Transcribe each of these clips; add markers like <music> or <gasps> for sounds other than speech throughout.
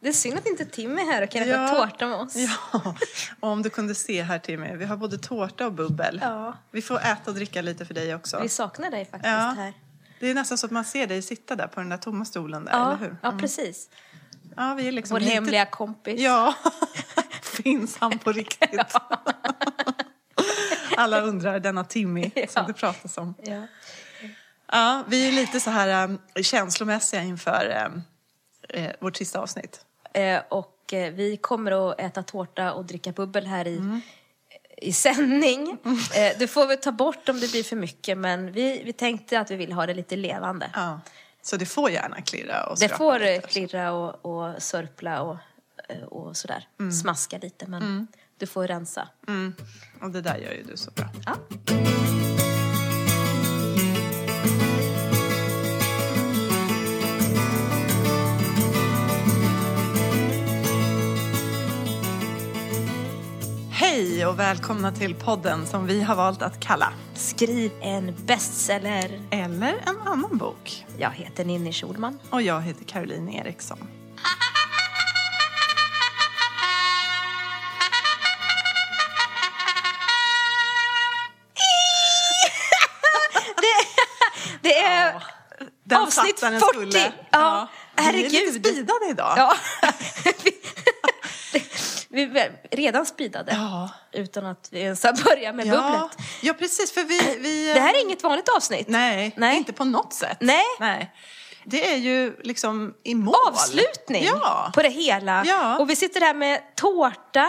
Det är synd att inte Tim är här och kan äta Ja. tårta med oss. Ja, och om du kunde se här Timmy, vi har både tårta och bubbel. Ja. Vi får äta och dricka lite för dig också. Vi saknar dig faktiskt Ja. här. Det är nästan så att man ser dig sitta där på den där tomma stolen där, Ja, eller hur? ja, precis. Ja, vi är liksom Vår lite... hemliga kompis. Ja, <laughs> finns han på riktigt? <laughs> Alla undrar, denna Timmy Ja. som det pratas om. Ja. Ja, vi är lite så här um, känslomässiga inför um, eh, vårt sista avsnitt. Eh, och eh, vi kommer att äta tårta och dricka bubbel här i, Mm. i sändning. Eh, du får väl ta bort om det blir för mycket men vi, vi tänkte att vi vill ha det lite levande. Ja. Så det får gärna klirra och Det får lite. klirra och, och sörpla och, eh, och sådär. Smaska lite men du får rensa. Mm. Och det där gör ju du så bra. Ja. Hej och välkomna till podden som vi har valt att kalla Skriv en bestseller. Eller en annan bok. Jag heter Ninni Schulman. Och jag heter Caroline Eriksson. <laughs> Det är Den avsnitt satt där den 40. skulle. Ja, Vi är herregud. lite speedade idag. Ja. <laughs> vi är redan speedade. Ja. Utan att vi ens har börjat med Ja, bubblet. ja precis för vi... vi Det här är inget vanligt avsnitt. Nej, Nej. inte på något sätt. Nej. Nej. Det är ju liksom i mål. Avslutning Ja. på det hela. Ja. Och vi sitter här med tårta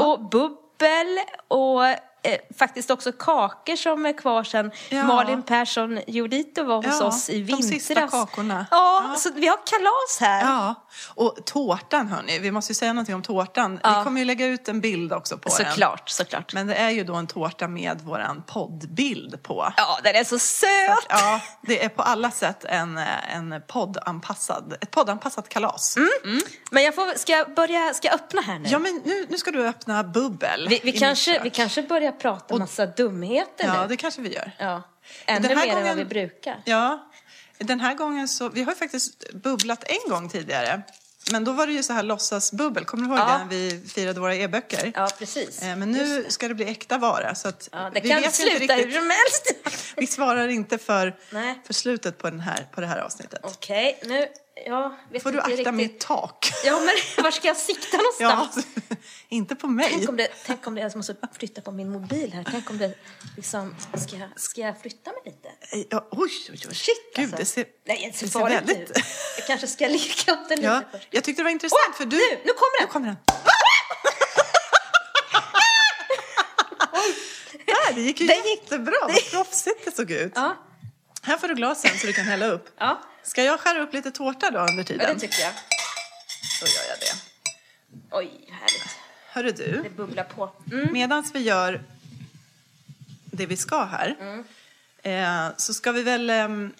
och bubbel och eh, faktiskt också kakor som är kvar sen Ja. Malin Persson Jodito var hos Ja, oss i de vintras. sista kakorna. Ja, Ja. så vi har kalas här. Ja, och tårtan hörni, vi måste ju säga någonting om tårtan. Ja. Vi kommer ju lägga ut en bild också på den. Såklart, såklart. Men det är ju då en tårta med våran poddbild på. Ja, den är så söt! Ja, det är på alla sätt en, en poddanpassad, ett poddanpassat kalas. Men jag får, ska jag börja, ska jag öppna här nu? Ja, men nu, nu ska du öppna bubbel vi, vi, kanske, vi kanske börjar prata massa dumheter Ja, nu. det kanske vi gör. Ja. Ännu Den mer här än vad gången- vi brukar. Ja, den här gången så, vi har ju faktiskt bubblat en gång tidigare. Men då var det ju så här låtsasbubbel, kommer du ihåg Ja. det vi firade våra e-böcker? Ja, precis. Eh, Men nu ska det bli äkta vara så att Ja, det vi kan vet ju inte sluta hur riktigt. som helst. <laughs> Vi svarar inte för, Nej. för slutet på, den här, på det här avsnittet. Okej, nu... Jag vet Får du akta riktigt. mitt tak? <laughs> Ja, men var ska jag sikta Ja, någonstans? <laughs> inte på mig. Tänk om, det, tänk om det, jag måste flytta på min mobil här. Tänk om det liksom, ska, jag- ska jag flytta mig lite? Ja, oj, oj, oj. Shit Gud, alltså. det ser, Nej, det ser det ser väldigt... ut. Jag kanske ska leka upp den <laughs> lite Ja, först. jag tyckte det var intressant Åh, för du... nu, nu kommer den! Nu kommer den. Där, det gick ju Det gick- jättebra. Vad proffsigt det såg ut. Ja, Här får du glasen så du kan hälla upp. ja, Ska jag skära upp lite tårta då under ja tiden? det tycker jag. Då gör jag det. Oj, härligt. Hörru du, Det bubblar på. Mm. medan vi gör det vi ska här Mm. eh, så ska vi väl... ehm,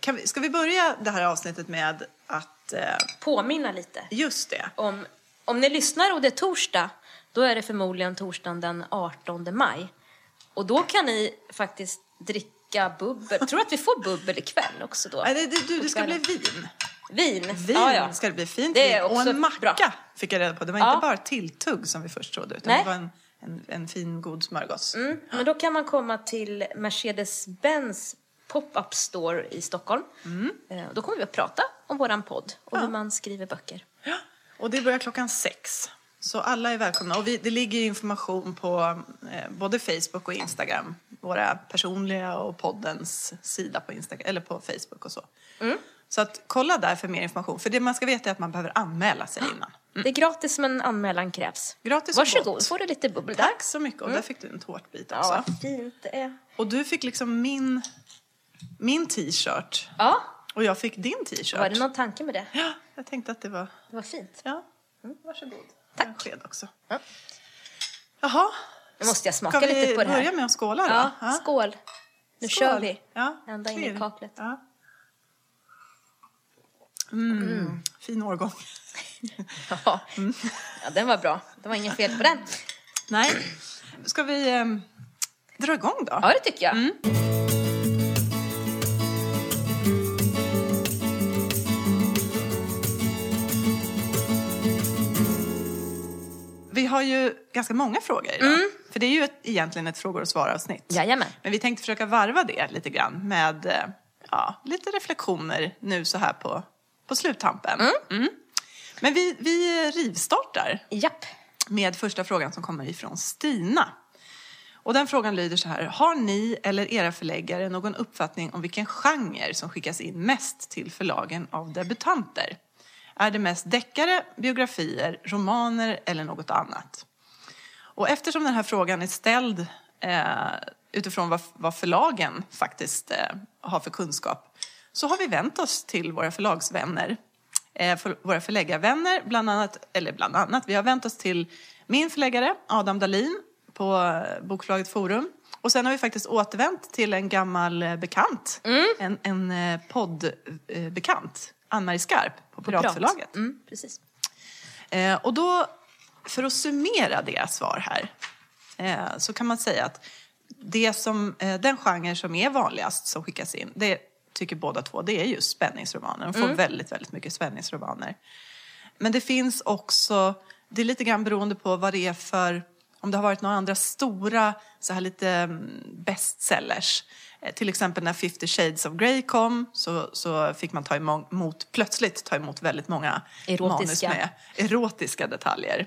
kan vi, ska vi börja det här avsnittet med att... Eh, Påminna lite. just det. Om, om ni lyssnar och det är torsdag, då är det förmodligen torsdagen den 18 maj. Och då kan ni faktiskt dricka bubbel. Tror du att vi får bubbel ikväll också då? Nej, det, det, du, det ska bli vin. Vin? Vin ja, ja. ska det bli. Fint Det är vin. Och en macka bra. fick jag reda på. Det var Ja. inte bara tilltugg som vi först trodde utan Nej. det var en, en, en fin god smörgås. Mm, men då kan man komma till Mercedes-Benz pop-up store i Stockholm. Mm. Eh, Då kommer vi att prata om våran podd och hur man skriver böcker. Ja. Och det börjar klockan sex. Så alla är välkomna. Och vi, det ligger information på eh, både Facebook och Instagram. Våra personliga och poddens sida på, Instagram, eller på Facebook och så. Mm. Så att kolla där för mer information. För det man ska veta är att man behöver anmäla sig innan. Det är gratis men anmälan krävs. Gratis Varsågod, gott. får du lite bubbel där. Tack så mycket. Och där fick du en tårtbit också. Ja, vad fint det är. Och du fick liksom min, min t-shirt. Ja, Och jag fick din t-shirt. var det någon tanke med det? Ja, jag tänkte att det var... Det var fint. Ja, mm, varsågod. Tack. En sked också. Ja. Jaha. Nu måste jag smaka Ska vi lite på det här. börja med att skåla då? Ja, skål. Nu Skål. kör vi. Ja, Ända in i kaklet. Ja. Mm, Fin årgång. <laughs> Ja. ja, den var bra. Det var inget fel på den. Nej. Ska vi ehm, dra igång då? Ja, det tycker jag. Har ju ganska många frågor idag. För det är ju ett, egentligen ett frågor och svar-avsnitt. Jajamän. Men vi tänkte försöka varva det lite grann med eh, ja, lite reflektioner nu så här på, på sluttampen. Mm. Men vi, vi rivstartar Japp. med första frågan som kommer ifrån Stina. Och den frågan lyder så här. Har ni eller era förläggare någon uppfattning om vilken genre som skickas in mest till förlagen av debutanter? Är det mest deckare, biografier, romaner eller något annat? Och eftersom den här frågan är ställd eh, utifrån vad, vad förlagen faktiskt eh, har för kunskap så har vi vänt oss till våra förlagsvänner, eh, för, våra förläggarvänner, bland annat, eller bland annat, vi har vänt oss till min förläggare Adam Dalin på eh, Bokförlaget Forum. Och sen har vi faktiskt återvänt till en gammal eh, bekant, en, en eh, poddbekant, Ann-Marie Skarp på Piratförlaget. Mm, precis. Eh, och då, för att summera deras svar här, eh, så kan man säga att det som, eh, den genre som är vanligast som skickas in, det tycker båda två, det är just spänningsromaner. De får väldigt, väldigt mycket spänningsromaner. Men det finns också, det är lite grann beroende på vad det är för, om det har varit några andra stora, så här lite mm, bestsellers. Eh, Till exempel när 50 shades of Grey kom så, så fick man ta emot, plötsligt ta emot väldigt många Erotiska. manus med erotiska detaljer.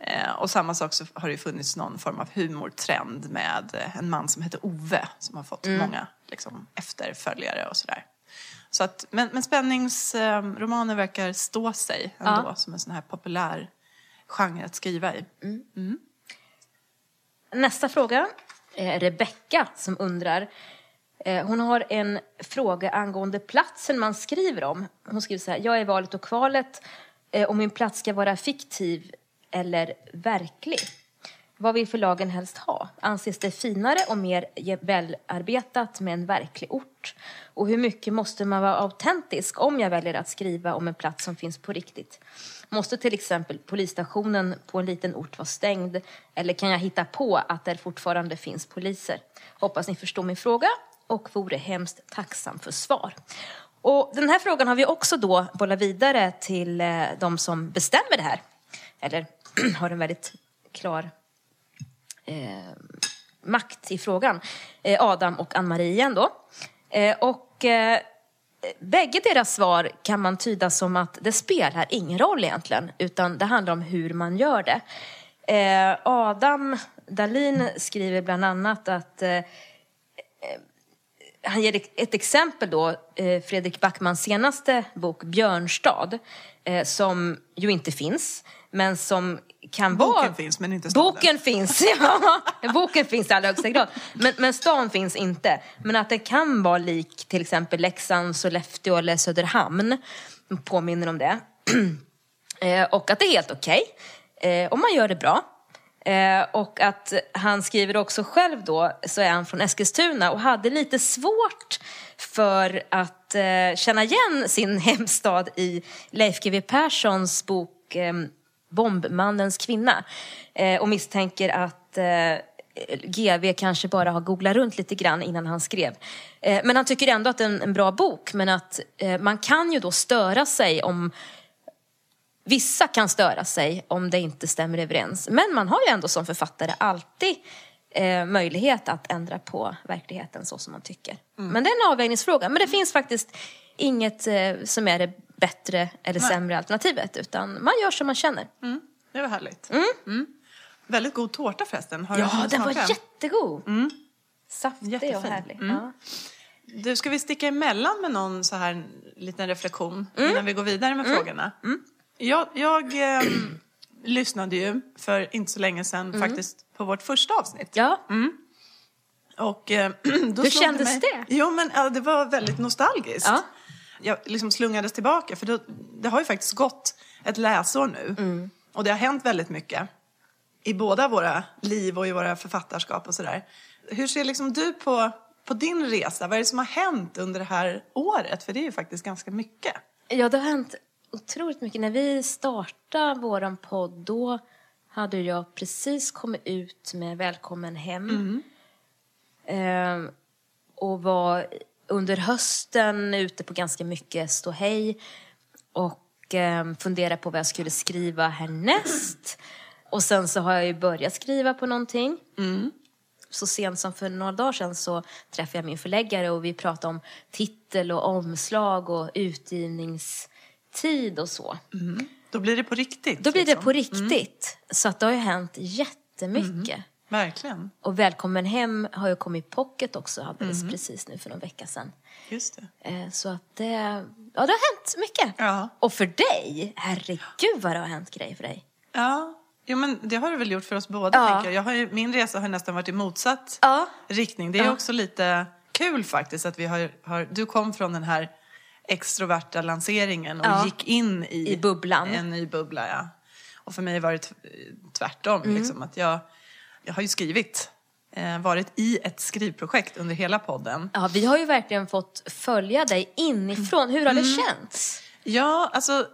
Eh, och samma sak så har det funnits någon form av humortrend med eh, en man som heter Ove som har fått många liksom, efterföljare och sådär. Så att, men, men spänningsromaner verkar stå sig ändå Ja. som en sån här populär genre att skriva i. Nästa fråga Eh, Rebecka som undrar. Eh, hon har en fråga angående platsen man skriver om. Hon skriver så här. Jag är valet och kvalet eh, om min plats ska vara fiktiv eller verklig. Vad vill förlagen helst ha? Anses det finare och mer välarbetat med en verklig ort? Och hur mycket måste man vara autentisk om jag väljer att skriva om en plats som finns på riktigt? Måste till exempel polisstationen på en liten ort vara stängd? Eller kan jag hitta på att det fortfarande finns poliser? Hoppas ni förstår min fråga och vore hemskt tacksam för svar. Och den här frågan har vi också då bollat vidare till eh, de som bestämmer det här. Eller <clears throat> har en väldigt klar eh, makt i frågan. Eh, Adam och Ann-Marie igen då. Eh, och eh, bägge deras svar kan man tyda som att det spelar ingen roll egentligen, utan det handlar om hur man gör det. Eh, Adam Dalin skriver bland annat att eh, eh han ger ett exempel då, eh, Fredrik Backmans senaste bok Björnstad, eh, som ju inte finns, men som kan Boken vara... finns, men inte staden. Boken finns, <laughs> ja. Boken finns i allra högsta grad. Men, men stan finns inte. Men att det kan vara lik till exempel Leksand, Sollefteå eller Söderhamn. Påminner om det. <clears throat> Eh, och att det är helt okej. Eh, om man gör det bra. Eh, och att han skriver också själv då, så är han från Eskilstuna och hade lite svårt för att eh, känna igen sin <laughs> hemstad i Leif GW Perssons bok eh, Bombmannens kvinna. Eh, och misstänker att eh, GV kanske bara har googlat runt lite grann innan han skrev. Eh, men han tycker ändå att det är en, en bra bok, men att eh, man kan ju då störa sig om Vissa kan störa sig om det inte stämmer överens. Men man har ju ändå som författare alltid eh, möjlighet att ändra på verkligheten så som man tycker. Men det är en avvägningsfråga. Men det finns faktiskt inget eh, som är det bättre eller sämre alternativet. Utan man gör som man känner. Mm, det var härligt. Mm. Väldigt god tårta förresten. Har Ja, den var jättegod. Saftig och Jättefin. härlig. Mm. Ja. Du, ska vi sticka emellan med någon så här liten reflektion innan vi går vidare med frågorna? Jag, jag eh, <clears throat> lyssnade ju för inte så länge sedan faktiskt på vårt första avsnitt. ja. Och, eh, <clears throat> då Hur kändes mig, det? Jo, men ja, det var väldigt nostalgiskt. Ja. Jag liksom slungades tillbaka, för då, det har ju faktiskt gått ett läsår nu. Mm. Och det har hänt väldigt mycket i båda våra liv och i våra författarskap och sådär. Hur ser liksom du på, på din resa? Vad är det som har hänt under det här året? För det är ju faktiskt ganska mycket. Ja, det har hänt otroligt mycket. När vi startade vår podd, då hade jag precis kommit ut med Välkommen hem. Ehm, och var under hösten ute på ganska mycket ståhej och ehm, funderade på vad jag skulle skriva härnäst. Och sen så har jag ju börjat skriva på någonting. Mm. Så sent som för några dagar sedan så träffade jag min förläggare och vi pratade om titel och omslag och utgivningstid och så. Då blir det på riktigt. Då blir det liksom. på riktigt. Så att det har ju hänt jättemycket. Verkligen. Och Välkommen hem har ju kommit i pocket också alldeles precis nu för någon vecka sedan. Just det. Eh, Så att det, ja det har hänt mycket. Ja. Och för dig, herregud vad det har hänt grejer för dig. Ja, jo, men det har det väl gjort för oss båda. Ja. Tänker jag. Jag har ju, min resa har nästan varit i motsatt Ja. riktning. Det är Ja. också lite kul faktiskt att vi har, har... Du kom från den här extroverta lanseringen och Ja. gick in i, I bubblan. en ny bubbla. Ja. Och för mig var det tvärtom. Mm. Liksom, att jag, jag har ju skrivit, eh, varit i ett skrivprojekt under hela podden. Ja, vi har ju verkligen fått följa dig inifrån. Hur har det Mm. känts? Ja, alltså...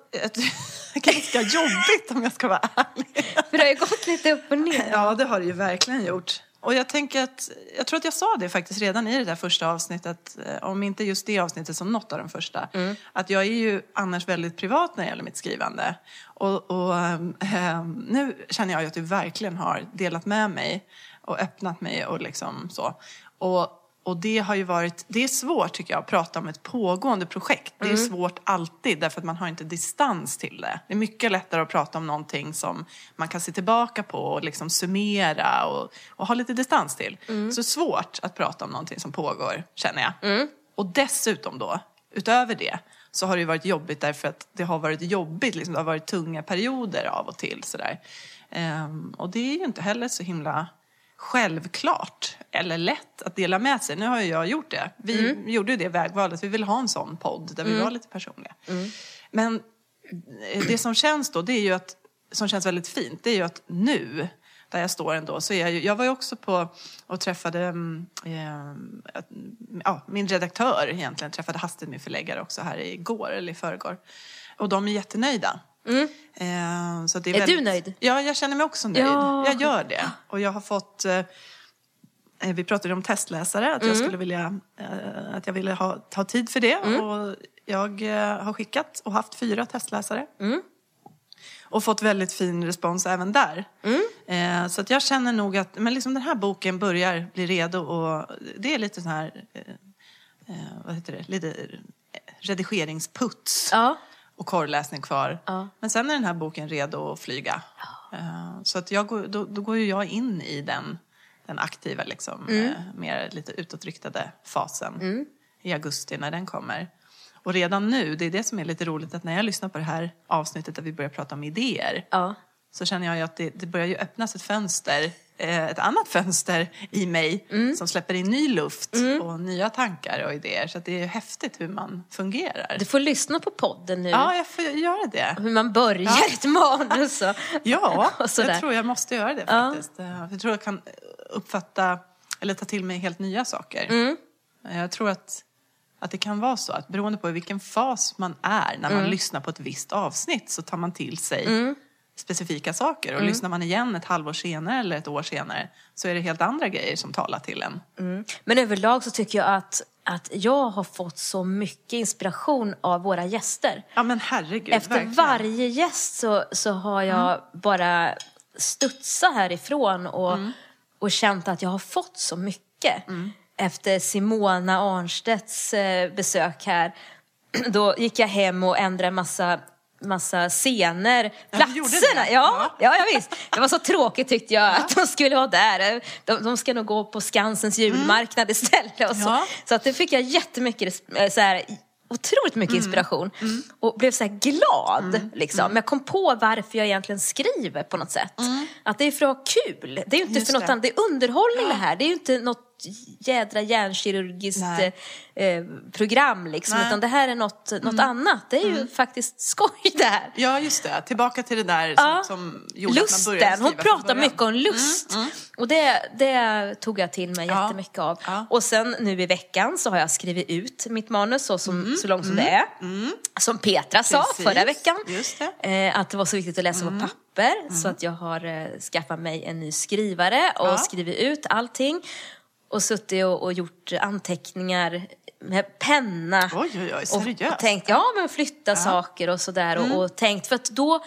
Ganska jobbigt om jag ska vara ärlig. För det har ju gått lite upp och ner. Ja, det har det ju verkligen gjort. Och jag tänker att, jag tror att jag sa det faktiskt redan i det där första avsnittet, eh, om inte just det avsnittet som något av de första, att jag är ju annars väldigt privat när det gäller mitt skrivande. Och, och ehm, ehm, nu känner jag ju att du verkligen har delat med mig och öppnat mig och liksom så. Och, och det har ju varit, det är svårt tycker jag att prata om ett pågående projekt. Det är svårt alltid därför att man har inte distans till det. Det är mycket lättare att prata om någonting som man kan se tillbaka på och liksom summera och, och ha lite distans till. Så svårt att prata om någonting som pågår, känner jag. Och dessutom då, utöver det, så har det ju varit jobbigt därför att det har varit jobbigt, liksom, det har varit tunga perioder av och till sådär. Ehm, och det är ju inte heller så himla självklart eller lätt att dela med sig. Nu har ju jag gjort det. Vi gjorde ju det vägvalet. Vi ville ha en sån podd där vi var lite personliga. Men eh, det som känns då, det är ju att, som känns väldigt fint, det är ju att nu, där jag står ändå, så är jag ju, jag var ju också på och träffade, mm, eh, att- ja, min redaktör egentligen, träffade hastigt min förläggare också här igår, eller i förrgår. Och de är jättenöjda. Eh, så det är Är du väldigt- nöjd? Ja, jag känner mig också nöjd. Ja. Jag gör det. Och jag har fått... Eh, eh, vi pratade om testläsare, att jag skulle vilja eh, att jag ville ha, ta tid för det. Och jag har skickat och haft fyra testläsare. Och fått väldigt fin respons även där. Eh, så att jag känner nog att men liksom den här boken börjar bli redo och det är lite sån här, vad heter det, lite redigeringsputs Ja. Och korrläsning kvar. Ja. Men sen är den här boken redo att flyga. Eh, Så att jag går, då, då går ju jag in i den, den aktiva, liksom, Mm. eh, mer lite utåtriktade fasen i augusti när den kommer. Och redan nu, det är det som är lite roligt, att när jag lyssnar på det här avsnittet där vi börjar prata om idéer Ja. så känner jag ju att det, det börjar ju öppnas ett fönster, ett annat fönster i mig Mm. som släpper in ny luft och nya tankar och idéer. Så det är häftigt hur man fungerar. Du får lyssna på podden nu. Ja, jag får göra det. Hur man börjar <laughs> ett manus och, Ja, <laughs> och sådär. jag tror jag måste göra det Ja. faktiskt. Eh, Jag tror jag kan uppfatta, eller ta till mig helt nya saker. Mm. Jag tror att, att det kan vara så att beroende på i vilken fas man är när man Mm. lyssnar på ett visst avsnitt så tar man till sig specifika saker. Och lyssnar man igen ett halvår senare eller ett år senare så är det helt andra grejer som talar till en. Men överlag så tycker jag att, att jag har fått så mycket inspiration av våra gäster. Ja men herregud, Efter verkligen. varje gäst så, så har jag bara studsat härifrån och, och känt att jag har fått så mycket. Efter Simona Arnstedts eh, besök här, <clears throat> då gick jag hem och ändrade massa massa scener, Ja, platserna. Ja, ja, ja, visst. Det var så tråkigt tyckte jag att de skulle vara där. De, de ska nog gå på Skansens julmarknad istället. Och så. Ja. så att det fick jag jättemycket, eh, så här, otroligt mycket inspiration. Och blev så här glad. Liksom. Men jag kom på varför jag egentligen skriver på något sätt. Att det är för att ha kul. Det är ju inte Just för något det. annat. Det är underhållning det här. Det är ju inte något jädra hjärnkirurgiskt eh, program liksom. Nej. Utan det här är något, något annat. Det är ju faktiskt skoj det här. Ja, just det. Tillbaka till det där Ja. som, som gjorde att man började Lusten, hon skriva från pratar mycket om lust. Och det, det tog jag till mig Ja. jättemycket av. Ja. Och sen nu i veckan så har jag skrivit ut mitt manus så, som, så långt som det är. Som Petra sa Precis. förra veckan. Det. Eh, att det var så viktigt att läsa på papper. Så att jag har eh, skaffat mig en ny skrivare och skrivit ut allting. Och suttit och, och gjort anteckningar med penna. Oj, oj, oj, Och, och tänkt, ja men flytta saker och sådär. Och, och tänkt, för att då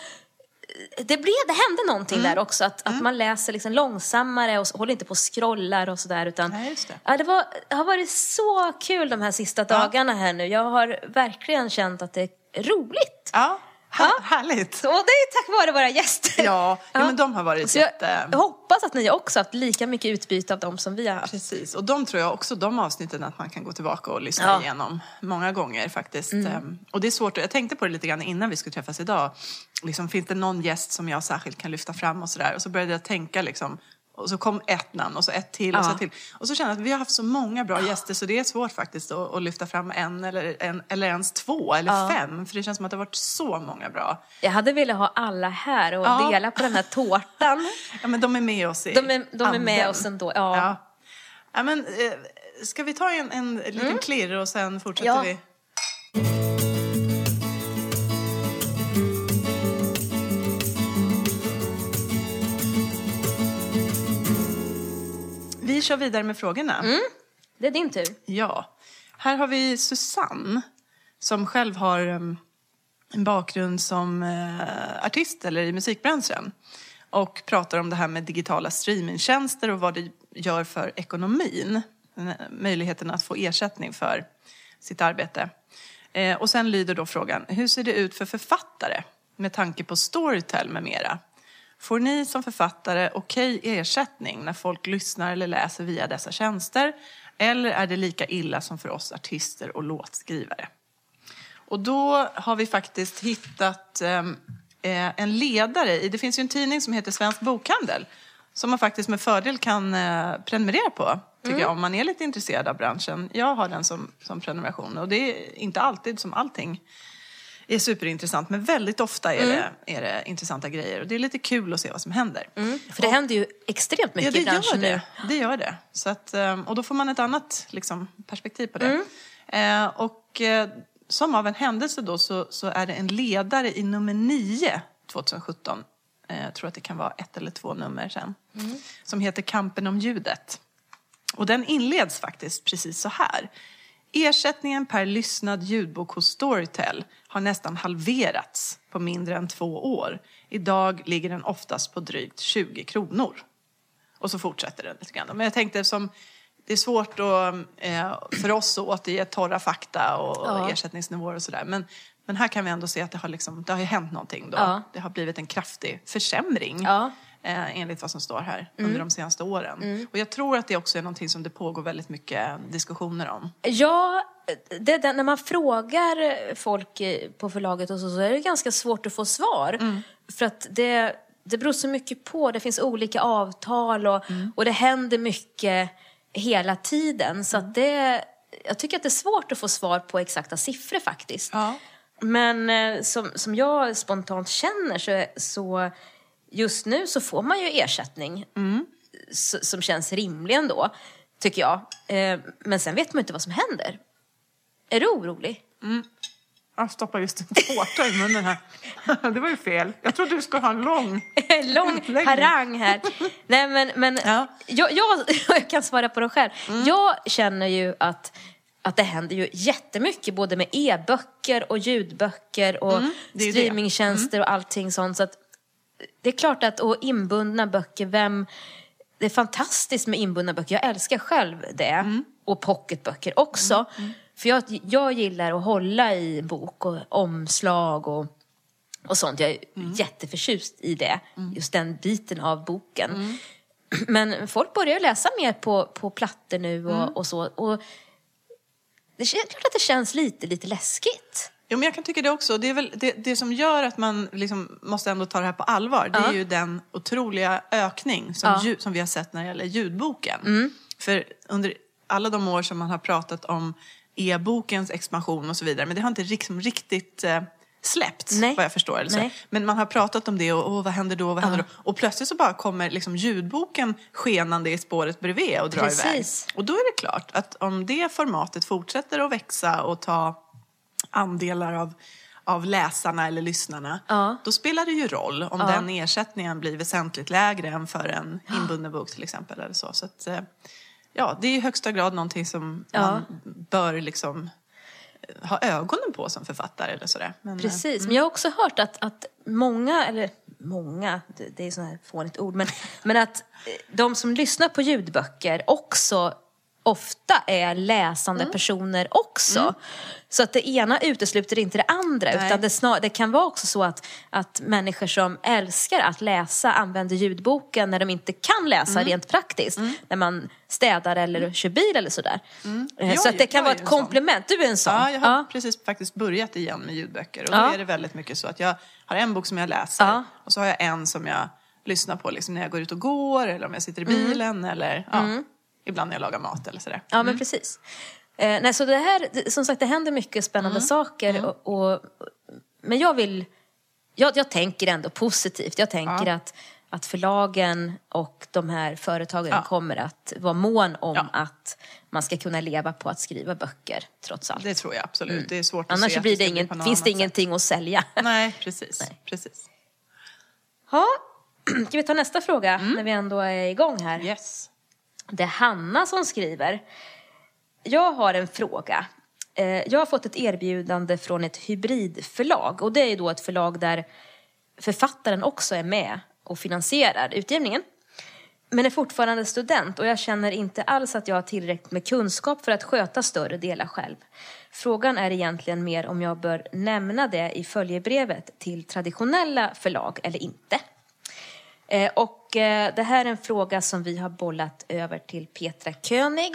det, blev, det hände någonting Mm. där också. Att, att man läser liksom långsammare och håller inte på och scrollar och sådär. Utan, Nej, det. Ja, det, var, det har varit så kul de här sista dagarna här nu. Jag har verkligen känt att det är roligt. Ja, Ja. härligt. Och det är tack vare våra gäster. Ja, ja, men de har varit Så jätte... jag hoppas att ni också haft lika mycket utbyte av dem som vi har haft. Precis, och de tror jag också, de avsnitten att man kan gå tillbaka och lyssna Ja. Mm. igenom många gånger faktiskt. Ehm, Och det är svårt, jag tänkte på det lite grann innan vi skulle träffas idag. Liksom, finns det någon gäst som jag särskilt kan lyfta fram och sådär? Och så började jag tänka liksom, och så kom ett namn och så ett till och så Ja. ett till. Och så kände jag att vi har haft så många bra gäster så det är svårt faktiskt att, att lyfta fram en eller, en eller ens två eller fem. För det känns som att det har varit så många bra. Jag hade velat ha alla här och Ja. dela på den här tårtan. <laughs> Ja men de är med oss i De är, de är med oss ändå. Ja. Ja. ja men, eh, ska vi ta en, en liten klirr och sen fortsätter Ja. vi? Vi kör vidare med frågorna. Det är din tur. Ja. Här har vi Susanne som själv har em, en bakgrund som eh, artist eller i musikbranschen och pratar om det här med digitala streamingtjänster och vad det gör för ekonomin. Möjligheten att få ersättning för sitt arbete. Eh, och sen lyder då frågan, hur ser det ut för författare med tanke på Storytel med mera? Får ni som författare okej ersättning när folk lyssnar eller läser via dessa tjänster? Eller är det lika illa som för oss artister och låtskrivare? Och då har vi faktiskt hittat ehm, eh, en ledare i, det finns ju en tidning som heter Svensk Bokhandel som man faktiskt med fördel kan eh, prenumerera på, tycker jag, om man är lite intresserad av branschen. Jag har den som, som prenumeration och det är inte alltid som allting är superintressant, men väldigt ofta är, det, är det intressanta grejer och det är lite kul att se vad som händer. För det händer ju extremt Ja, mycket det i branschen gör nu. det. Det gör det. Så att, ehm, och då får man ett annat liksom, perspektiv på det. Mm. Eh, och eh, som av en händelse då så, så är det en ledare i nummer 9 2017. Eh, jag tror att det kan vara ett eller två nummer sen. Mm. Som heter Kampen om ljudet. Och den inleds faktiskt precis så här. Ersättningen per lyssnad ljudbok hos Storytel har nästan halverats på mindre än två år. Idag ligger den oftast på drygt 20 kronor. Och så fortsätter den lite grann. Men jag tänkte som det är svårt att, eh, för oss att återge torra fakta och Ja. ersättningsnivåer och sådär. Men, men här kan vi ändå se att det har, liksom, det har hänt någonting då. Ja. Det har blivit en kraftig försämring. Ja. Mm. Eh, enligt vad som står här under de senaste åren. Och jag tror att det också är någonting som det pågår väldigt mycket diskussioner om. Ja, det, det, när man frågar folk på förlaget och så, så är det ganska svårt att få svar. Mm. För att det, det beror så mycket på. Det finns olika avtal och, Mm. och det händer mycket hela tiden. Så Mm. att det, jag tycker att det är svårt att få svar på exakta siffror faktiskt. Ja. Men eh, som, som jag spontant känner så, så just nu så får man ju ersättning s- som känns rimlig ändå, tycker jag. Eh, men sen vet man inte vad som händer. Är du orolig? Jag stoppar just en tårta i munnen här. <laughs> Det var ju fel. Jag trodde du skulle ha en lång. <laughs> Lång harang här. <laughs> Nej men, men Ja. jag, jag, jag kan svara på det själv. Jag känner ju att, att det händer ju jättemycket både med e-böcker och ljudböcker och det. streamingtjänster och allting sånt. Så att det är klart att, och inbundna böcker, vem... Det är fantastiskt med inbundna böcker. Jag älskar själv det. Och pocketböcker också. För jag, jag gillar att hålla i bok och omslag och, och sånt. Jag är jätteförtjust i det. Just den biten av boken. <clears throat> Men folk börjar läsa mer på, på plattor nu och, och så. Och det är klart att det känns lite, lite läskigt. Jo, men jag kan tycka det också. Det, är väl, det, det som gör att man liksom måste ändå ta det här på allvar, det är ju den otroliga ökning som, ljud, som vi har sett när det gäller ljudboken. För under alla de år som man har pratat om e-bokens expansion och så vidare, men det har inte liksom riktigt eh, släppts, Nej. vad jag förstår. Eller så. Men man har pratat om det och, och vad händer då, vad händer då? Och plötsligt så bara kommer liksom ljudboken skenande i spåret bredvid och drar Precis. iväg. Och då är det klart att om det formatet fortsätter att växa och ta andelar av, av läsarna eller lyssnarna, Ja. då spelar det ju roll om Ja. den ersättningen blir väsentligt lägre än för en inbunden bok till exempel. Eller så. Så att, eh, ja, det är i högsta grad någonting som Ja. man bör liksom eh, ha ögonen på som författare eller sådär. Men, eh, Precis, men jag har också hört att, att många, eller många, det, det är sånt här fånigt ord, men, men att de som lyssnar på ljudböcker också ofta är läsande Mm. personer också. Så att det ena utesluter inte det andra. Nej. Utan det, snar, det kan vara också så att, att människor som älskar att läsa använder ljudboken när de inte kan läsa Mm. rent praktiskt. När man städar eller kör bil eller sådär. Eh, Jag Så att det kan vara ett komplement. Du är en sån. Ja, jag har Ja. precis faktiskt börjat igen med ljudböcker. Och Ja. då är det väldigt mycket så att jag har en bok som jag läser Ja. och så har jag en som jag lyssnar på liksom när jag går ut och går eller om jag sitter i Mm. bilen eller ja, ibland när jag lagar mat eller sådär. Ja, men precis. Eh, nej, så det här, det- som sagt, det händer mycket spännande Mm. saker. Och, och, men jag vill, jag, jag tänker ändå positivt. Jag tänker Ja. att, att förlagen och de här företagen Ja. kommer att vara mån om Ja. att man ska kunna leva på att skriva böcker, trots allt. Det tror jag absolut. Det är svårt att Annars att blir det bli ingen, finns det annat ingenting att sälja. sätt. Nej, <laughs> precis. Nej. precis. Ja, <clears throat> ska vi ta nästa fråga när vi ändå är igång här? Yes. Det är Hanna som skriver. Jag har en fråga. Eh, jag har fått ett erbjudande från ett hybridförlag. Och det är ju då ett förlag där författaren också är med och finansierar utgivningen. Men är fortfarande student och jag känner inte alls att jag har tillräckligt med kunskap för att sköta större delar själv. Frågan är egentligen mer om jag bör nämna det i följebrevet till traditionella förlag eller inte. Eh, och eh, det här är en fråga som vi har bollat över till Petra König,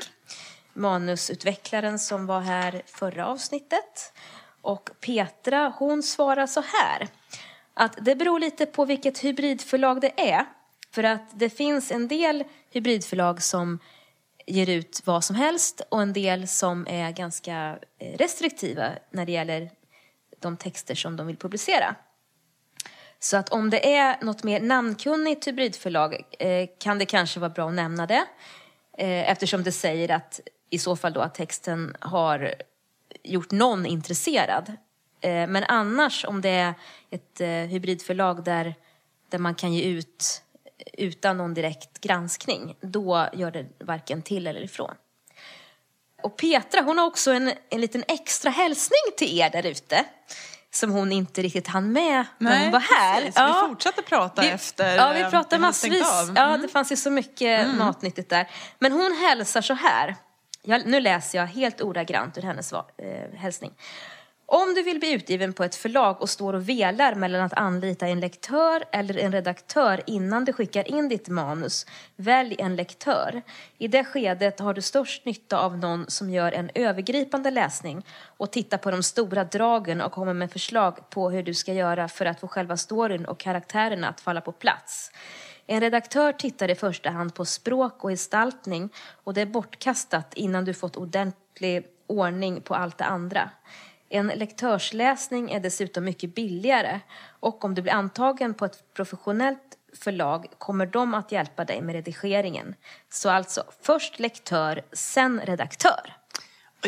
manusutvecklaren som var här förra avsnittet. Och Petra, hon svarar så här. Att det beror lite på vilket hybridförlag det är. För att det finns en del hybridförlag som ger ut vad som helst och en del som är ganska eh, restriktiva när det gäller de texter som de vill publicera. Så att om det är något mer namnkunnigt hybridförlag eh, kan det kanske vara bra att nämna det. Eh, eftersom det säger att i så fall då att texten har gjort någon intresserad. Eh, men annars om det är ett eh, hybridförlag där, där man kan ge ut utan någon direkt granskning, då gör det varken till eller ifrån. Och Petra, hon har också en, en liten extra hälsning till er där ute. Som hon inte riktigt hann med när hon var här. precis. Vi fortsatte prata Vi- efter Ja, vi eh, pratade massvis. Mm. Ja, det fanns ju så mycket matnyttigt där. Men hon hälsar så här. Jag, nu läser jag helt ordagrant ur hennes eh, hälsning. Om du vill bli utgiven på ett förlag och står och velar mellan att anlita en lektör eller en redaktör innan du skickar in ditt manus, välj en lektör. I det skedet har du störst nytta av någon som gör en övergripande läsning och tittar på de stora dragen och kommer med förslag på hur du ska göra för att få själva storyn och karaktärerna att falla på plats. En redaktör tittar i första hand på språk och gestaltning och det är bortkastat innan du fått ordentlig ordning på allt det andra. En lektörsläsning är dessutom mycket billigare och om du blir antagen på ett professionellt förlag kommer de att hjälpa dig med redigeringen. Så alltså, först lektör, sen redaktör.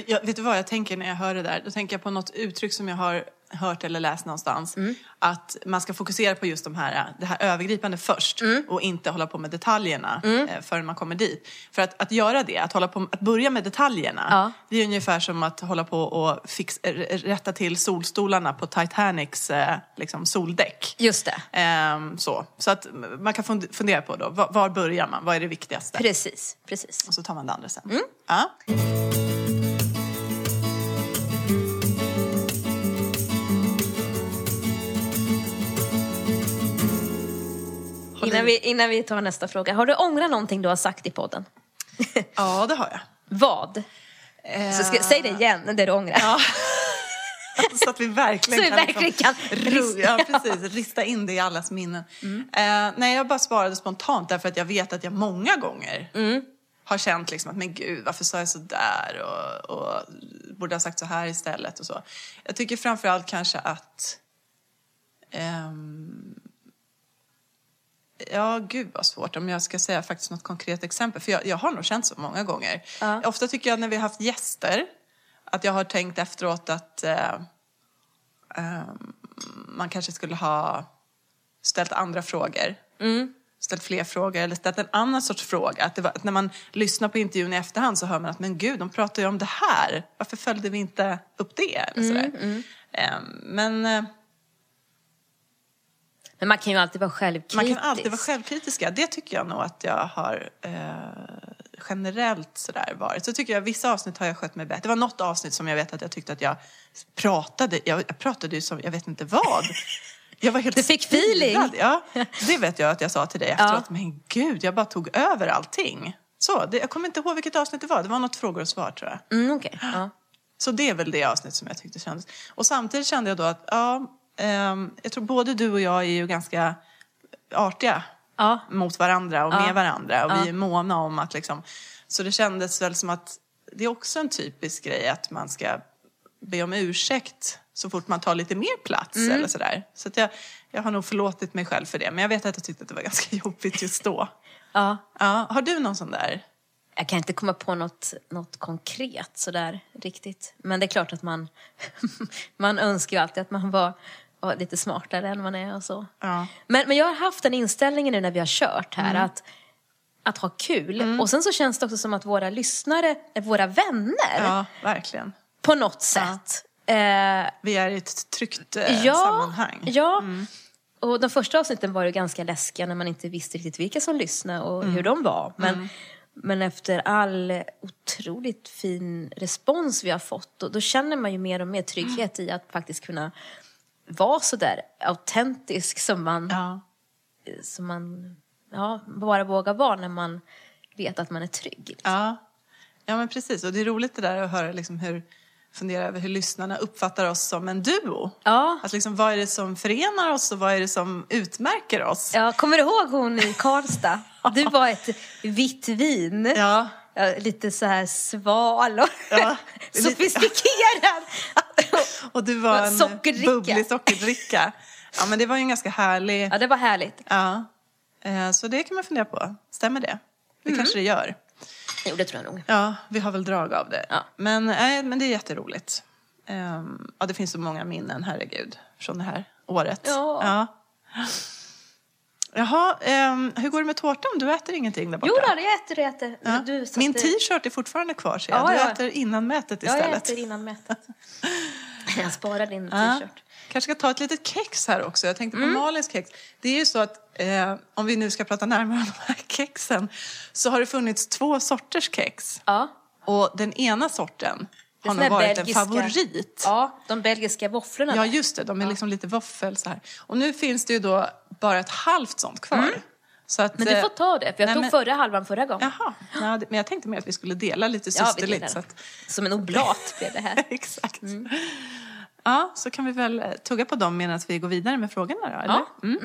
Jag, vet du vad jag tänker när jag hör det där? Då tänker jag på något uttryck som jag har hört eller läst någonstans. Att man ska fokusera på just de här, det här övergripande först och inte hålla på med detaljerna eh, förrän man kommer dit. För att, att göra det, att, hålla på, att börja med detaljerna, Ja. det är ungefär som att hålla på och fix, rätta till solstolarna på Titanics eh, liksom soldäck. Just det. Ehm, så. så att man kan fund- fundera på då, var, var börjar man? Vad är det viktigaste? Precis, precis. Och så tar man det andra sen. Ja. Innan vi, innan vi tar nästa fråga. Har du ångrat någonting du har sagt i podden? <laughs> ja, det har jag. Vad? Så ska, säg det igen, det du ångrar. Ja. <laughs> Så att vi verkligen vi kan, verkligen kan ru- ja, precis, rista in det i allas minnen. Eh, nej, jag bara svarade spontant därför att jag vet att jag många gånger har känt liksom att men gud, varför sa jag så där och, och borde ha sagt så här istället och så. Jag tycker framförallt kanske att ehm, Ja, gud vad svårt om jag ska säga faktiskt något konkret exempel. För jag, jag har nog känt så många gånger. Ja. Ofta tycker jag när vi har haft gäster att jag har tänkt efteråt att eh, ehm, man kanske skulle ha ställt andra frågor. Ställt fler frågor eller ställt en annan sorts fråga. Att, var, att när man lyssnar på intervjun i efterhand så hör man att men gud, de pratar ju om det här. Varför följde vi inte upp det? Eller sådär. Ehm, men eh, Men man kan ju alltid vara självkritisk. Man kan alltid vara självkritiska. Det tycker jag nog att jag har eh, generellt sådär varit. Så tycker jag vissa avsnitt har jag skött mig bättre. Det var något avsnitt som jag vet att jag tyckte att jag pratade, jag, jag pratade ju som jag vet inte vad. Jag var helt Du fick feeling. Ja, det <laughs> vet jag att jag sa till dig efteråt. Men gud, jag bara tog över allting. Så, det, jag kommer inte ihåg vilket avsnitt det var. Det var något frågor och svar tror jag. Mm, okej. Ja. Så det är väl det avsnitt som jag tyckte kändes. Och samtidigt kände jag då att, ja, jag tror både du och jag är ju ganska artiga Ja. mot varandra och med Ja. varandra. Och Ja. vi är måna om att liksom... Så det kändes väl som att det är också en typisk grej att man ska be om ursäkt så fort man tar lite mer plats Mm. eller sådär. Så att jag, jag har nog förlåtit mig själv för det. Men jag vet att jag tyckte att det var <laughs> ganska jobbigt just då. ja. Ja, har du någon sån där? Jag kan inte komma på något, något konkret sådär riktigt. Men det är klart att man, <laughs> man önskar ju alltid att man var, var lite smartare än man är och så. Ja. Men, men jag har haft den inställningen nu när vi har kört här Mm. att, att ha kul. Och sen så känns det också som att våra lyssnare är våra vänner Ja, verkligen. på något sätt. Eh, Vi är i ett tryggt eh, ja, sammanhang. ja. Och de första avsnitten var ju ganska läskiga när man inte visste riktigt vilka som lyssnade och Mm. hur de var. Men, men efter all otroligt fin respons vi har fått, då, då känner man ju mer och mer trygghet i att faktiskt kunna vara så där autentisk som man, Ja. som man ja, bara vågar vara när man vet att man är trygg. liksom. Ja. ja, men precis. Och det är roligt det där att höra liksom hur, fundera över hur lyssnarna uppfattar oss som en duo. Ja. Att liksom, vad är det som förenar oss och vad är det som utmärker oss? Ja, kommer du ihåg hon i Karlstad? <laughs> Du var ett vitt vin. Ja. Ja, lite så här sval och Ja, <laughs> sofistikerad. <laughs> Och du var en Sockerdricka. bubblig sockerdricka. Ja, men det var ju en ganska härlig... Ja, det var härligt. Ja. Eh, Så det kan man fundera på. Stämmer det? Det Mm. kanske det gör. Jo, det tror jag nog. Ja, vi har väl drag av det. Ja. Men, nej, men det är jätteroligt. Ehm, ja, det finns så många minnen, herregud, från det här året. Ja. ja. Jaha, ehm, hur går det med tårtan? Du äter ingenting där borta? Jo, då, jag äter, jag äter. Ja. Du Min t-shirt är fortfarande kvar, ser jag. Ja, du ja. äter innanmätet Ja, jag istället. äter innan mätet. <laughs> Jag sparar din t-shirt. Kanske ska ta ett litet kex här också. Jag tänkte på Mm. Malins kex. Det är ju så att eh, om vi nu ska prata närmare om de här kexen så har det funnits två sorters kex. Ja. Och den ena sorten har nog varit belgiska- en favorit. Ja, de belgiska våfflorna. Ja, där. just det. De är liksom lite våffel så här. Och nu finns det ju då bara ett halvt sånt kvar. Så att, Mm. Men du eh, får ta det, för jag nej, tog men- förra halvan förra gången. Jaha, ja, men jag tänkte mer att vi skulle dela lite Ja, systerligt. delar. så att, Som en oblat blev det här. <laughs> exakt. Mm. Ja, så kan vi väl eh, tugga på dem medan vi går vidare med frågorna då, eller? Ja. Mm.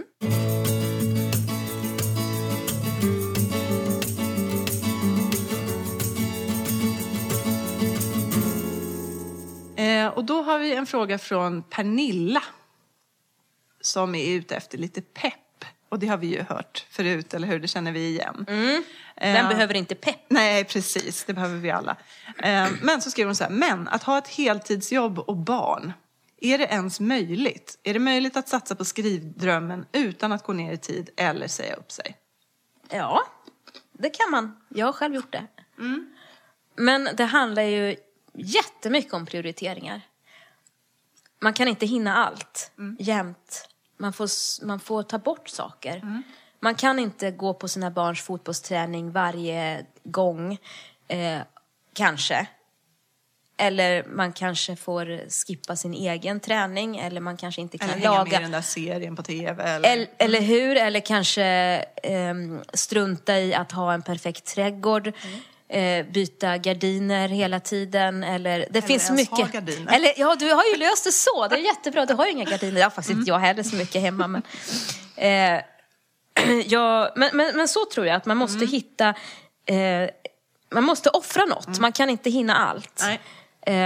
Och då har vi en fråga från Pernilla. Som är ute efter lite pepp. Och det har vi ju hört förut, eller hur? Det känner vi igen. Vem Eh, behöver inte pepp? Nej, precis. Det behöver vi alla. Eh, Men så skriver hon så här. Men att ha ett heltidsjobb och barn. Är det ens möjligt? Är det möjligt att satsa på skrivdrömmen utan att gå ner i tid eller säga upp sig? Ja, det kan man. Jag har själv gjort det. Men det handlar ju jättemycket om prioriteringar. Man kan inte hinna allt jämt. Man får, man får ta bort saker. Man kan inte gå på sina barns fotbollsträning varje gång, eh, kanske. Eller man kanske får skippa sin egen träning eller man kanske inte kan Eller hänga med laga i den där serien på tv? Eller? eller, eller hur? Eller kanske ehm, strunta i att ha en perfekt trädgård. Eh, byta gardiner hela tiden. Eller, det finns ens mycket. ha gardiner. Eller, ja, du har ju löst det så. Det är jättebra. Du har ju inga gardiner. Det har faktiskt inte jag heller så mycket hemma. Men, eh, <clears throat> ja, men, men, men så tror jag att man måste Mm. hitta... Eh, man måste offra något. Man kan inte hinna allt. Nej.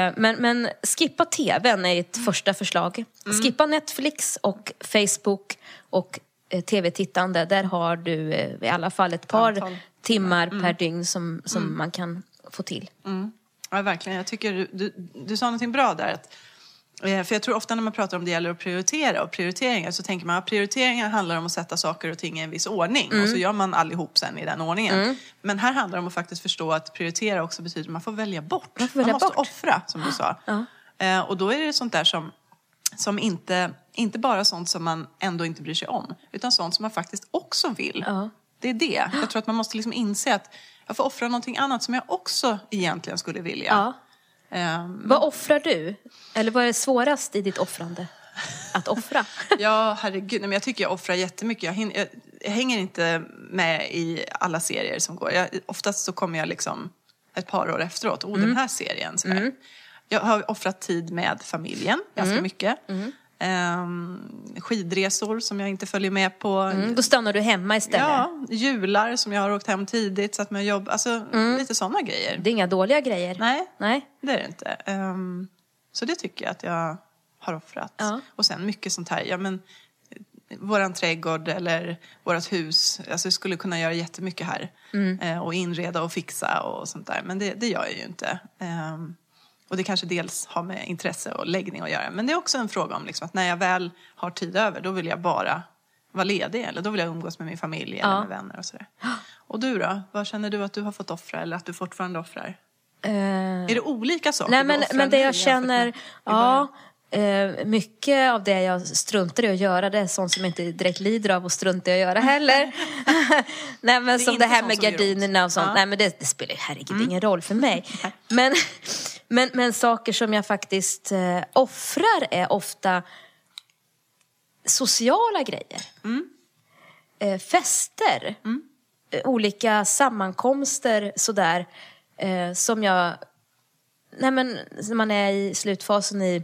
Eh, Men, men skippa tvn är ett första förslag. Skippa Netflix och Facebook och eh, tv-tittande. Där har du eh, i alla fall ett par Antal. Timmar per dygn som, som man kan få till. Ja, verkligen. Jag tycker du, du, du sa någonting bra där. Att, eh, för jag tror ofta när man pratar om det gäller att prioritera och prioriteringar så tänker man att prioriteringar handlar om att sätta saker och ting i en viss ordning. Och så gör man allihop sen i den ordningen. Men här handlar det om att faktiskt förstå att prioritera också betyder att man får välja bort. Man får välja måste bort. offra, som du sa. Eh, och då är det sånt där som som inte, inte bara sånt som man ändå inte bryr sig om, utan sånt som man faktiskt också vill. Ja. Det är det. Jag tror att man måste liksom inse att jag får offra någonting annat som jag också egentligen skulle vilja. Ja. Ehm, Vad offrar du? Eller vad är svårast i ditt offrande? Att offra? <laughs> Ja, herregud. Nej, men jag tycker jag offrar jättemycket. Jag, hinner, jag, jag hänger inte med i alla serier som går. Jag, oftast så kommer jag liksom ett par år efteråt. Oh, den här serien. Så här. Jag har offrat tid med familjen ganska mycket. Ehm, skidresor som jag inte följer med på. Mm, då stannar du hemma istället. Ja, jular som jag har åkt hem tidigt, satt med och jobb. Alltså lite sådana grejer. Det är inga dåliga grejer. Nej, Nej. det är det inte. Ehm, så det tycker jag att jag har offrat. Ja. Och sen mycket sånt här, ja men eh, våran trädgård eller vårat hus. Alltså jag skulle kunna göra jättemycket här. Mm. Eh, och inreda och fixa och sånt där. Men det, det gör jag ju inte. Ehm, och det kanske dels har med intresse och läggning att göra. Men det är också en fråga om liksom att när jag väl har tid över, då vill jag bara vara ledig. Eller då vill jag umgås med min familj eller Ja. med vänner och sådär. Och du då? Vad känner du att du har fått offra eller att du fortfarande offrar? Eh, Är det olika saker Nej men, men det jag känner, ja, eh, mycket av det jag struntar i att göra det är sånt som jag inte direkt lider av och struntar i att göra heller. <laughs> nej men som inte det här med som gardinerna och sånt, Ja. nej men det, det spelar ju herregud ingen roll för mig. <laughs> Men, men, men saker som jag faktiskt eh, offrar är ofta sociala grejer. Eh, fester. Eh, olika sammankomster sådär. Eh, som jag... Nej men när man är i slutfasen i,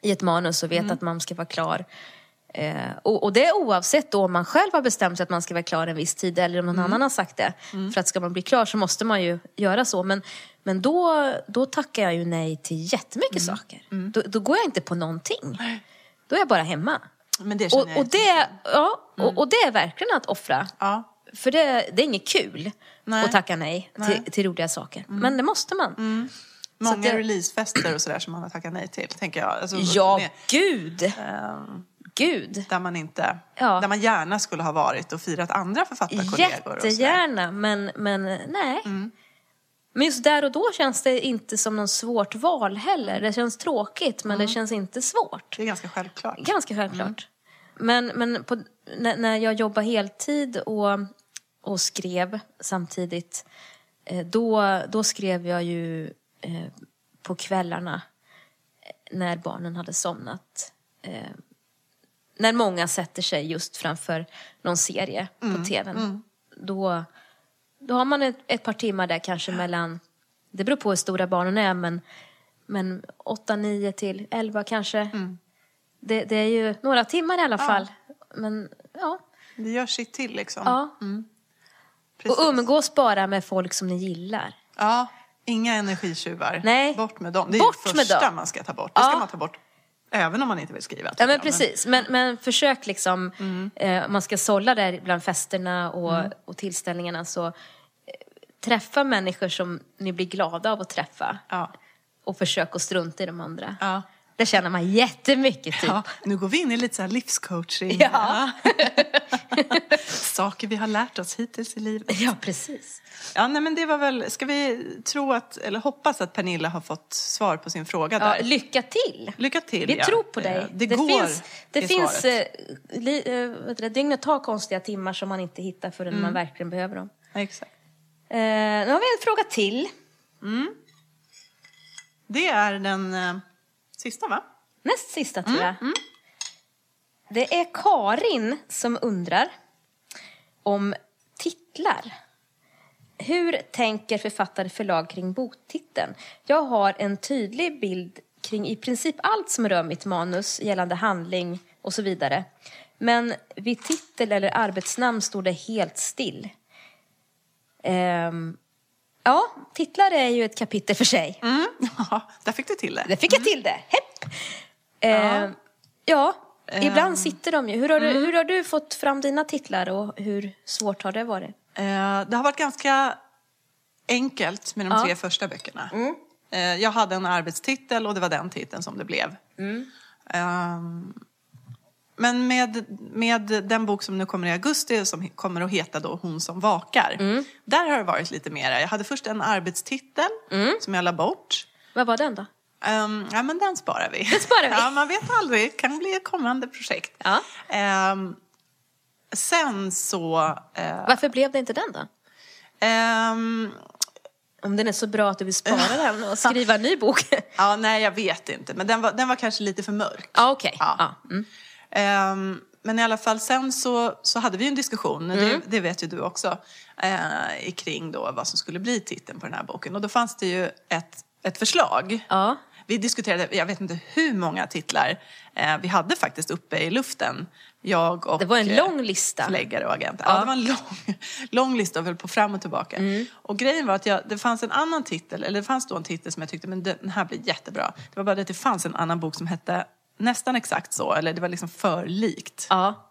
i ett manus och vet att man ska vara klar. Eh, och, och det är oavsett om man själv har bestämt sig att man ska vara klar en viss tid eller om någon annan har sagt det. För att ska man bli klar så måste man ju göra så. Men, men då, då tackar jag ju nej till jättemycket saker. Då, då går jag inte på någonting. Då är jag bara hemma. Men det Och, och, det, ja, och, och det är verkligen att offra. Ja. För det, det är inget kul Nej. att tacka nej, Nej. Mm. Till, till roliga saker. Men det måste man. Många att det- releasefester och sådär som man har tackat nej till, tänker jag. Alltså, Ja, med, gud! ehm, Gud! där man inte, Ja. där man gärna skulle ha varit och firat andra författarkollegor. Jättegärna, men, men nej. Mm. Men just där och då känns det inte som något svårt val heller. Det känns tråkigt, men det Mm. känns inte svårt. Det är ganska självklart. Ganska självklart. Men, men på, när, när jag jobbade heltid och, och skrev samtidigt, eh, då, då skrev jag ju eh, på kvällarna eh, när barnen hade somnat. När många sätter sig just framför någon serie på tvn. Då, då har man ett, ett par timmar där kanske mellan, det beror på hur stora barnen är, men, men 8, 9 till 11 kanske. Det, det är ju några timmar i alla fall. Men ja, Det gör sitt till liksom. ja. Precis. Och umgås bara med folk som ni gillar. Ja, inga energitjuvar. Nej. Bort med dem. Det är Bort det med första dem. man ska ta bort. Det ska Ja. man ta bort även om man inte vill skriva. Ja men jag. precis, men, men försök liksom, eh, om man ska sålla där bland festerna och, och tillställningarna så eh, träffa människor som ni blir glada av att träffa. Ja. Och försök att strunta i de andra. Ja. Det känner man jättemycket typ. Ja, nu går vi in i lite så här livscoaching. Ja. Saker vi har lärt oss hittills i livet. Ja, precis. Ja, nej, men det var väl, ska vi tro att, eller hoppas att Pernilla har fått svar på sin fråga Ja, där? lycka till! Lycka till. Vi ja. tror på dig. Eh, Det, går finns, det finns eh, li, eh, det, dygnet har konstiga timmar som man inte hittar förrän Mm. man verkligen behöver dem. Ja, exakt. Eh, nu har vi en fråga till. Det är den eh, sista, va? Näst sista tror Mm, jag. Det är Karin som undrar om titlar. Hur tänker författare förlag kring boktiteln? Jag har en tydlig bild kring i princip allt som rör mitt manus gällande handling och så vidare. Men vid titel eller arbetsnamn står det helt still. Ehm, ja, titlar är ju ett kapitel för sig. Mm. Ja, där fick du till det. Det fick jag till det. Hepp. Eh, ja, ibland sitter de ju. Hur har, du, hur har du fått fram dina titlar och hur svårt har det varit? Eh, det har varit ganska enkelt med de Ja. tre första böckerna. Eh, jag hade en arbetstitel och det var den titeln som det blev. Ehm, men med, med den bok som nu kommer i augusti som kommer att heta då Hon som vakar. Där har det varit lite mera. Jag hade först en arbetstitel som jag la bort. Vad var den då? Ehm, ja, men den sparar vi. Den sparar vi. <laughs> Ja, man vet aldrig. Det kan bli ett kommande projekt. Ja. Ehm, sen så... eh, Varför blev det inte den då? ehm, Om den är så bra att du vill spara den och skriva en ny bok? <laughs> ja, nej, jag vet inte. Men den var, den var kanske lite för mörk. Ja, okej. Ja. Ja. Mm. Ehm, men i alla fall sen så, så hade vi en diskussion, Mm. det, det vet ju du också, eh, kring då vad som skulle bli titeln på den här boken. Och då fanns det ju ett, ett förslag. Ja. Vi diskuterade, jag vet inte hur många titlar eh, vi hade faktiskt uppe i luften. Jag och Det var en eh, lång lista. förläggare och agenter. Ja. Ja. det var en lång, <laughs> lång lista och höll på fram och tillbaka. Mm. Och grejen var att jag, det fanns en annan titel, eller det fanns då en titel som jag tyckte, men den här blir jättebra. Det var bara det att det fanns en annan bok som hette nästan exakt så, eller det var liksom för likt. Ja.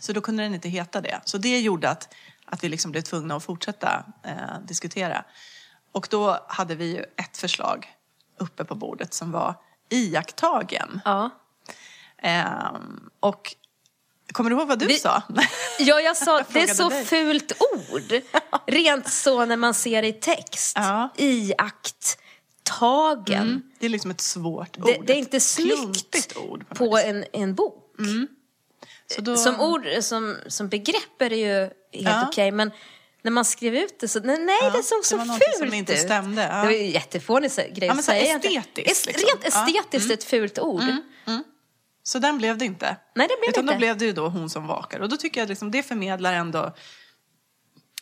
Så då kunde den inte heta det. Så det gjorde att, att vi liksom blev tvungna att fortsätta eh, diskutera. Och då hade vi ju ett förslag uppe på bordet som var iakttagen. ja. Ehm, och kommer du ihåg vad du Vi- sa? <laughs> Ja, jag sa det är så dig. fult ord. <laughs> Rent så när man ser det i text. Ja. Iakttagen. Mm, det är liksom ett svårt ord. Det, det är inte snyggt ord. På, på en, en bok. Så då, Som ord, som, som begrepp är det ju helt Ja. okej, men när man skrev ut det så, nej, Ja, det såg det så var någonting fult som inte ut. stämde, ja. Det var ju jättefånig grej Ja, att säga. estetiskt, Es- liksom. Rent Ja. Mm. estetiskt ett fult ord. Så den blev det inte. Nej, det blev Utan inte. då blev det ju då hon som vakar. Och då tycker jag liksom, det förmedlar ändå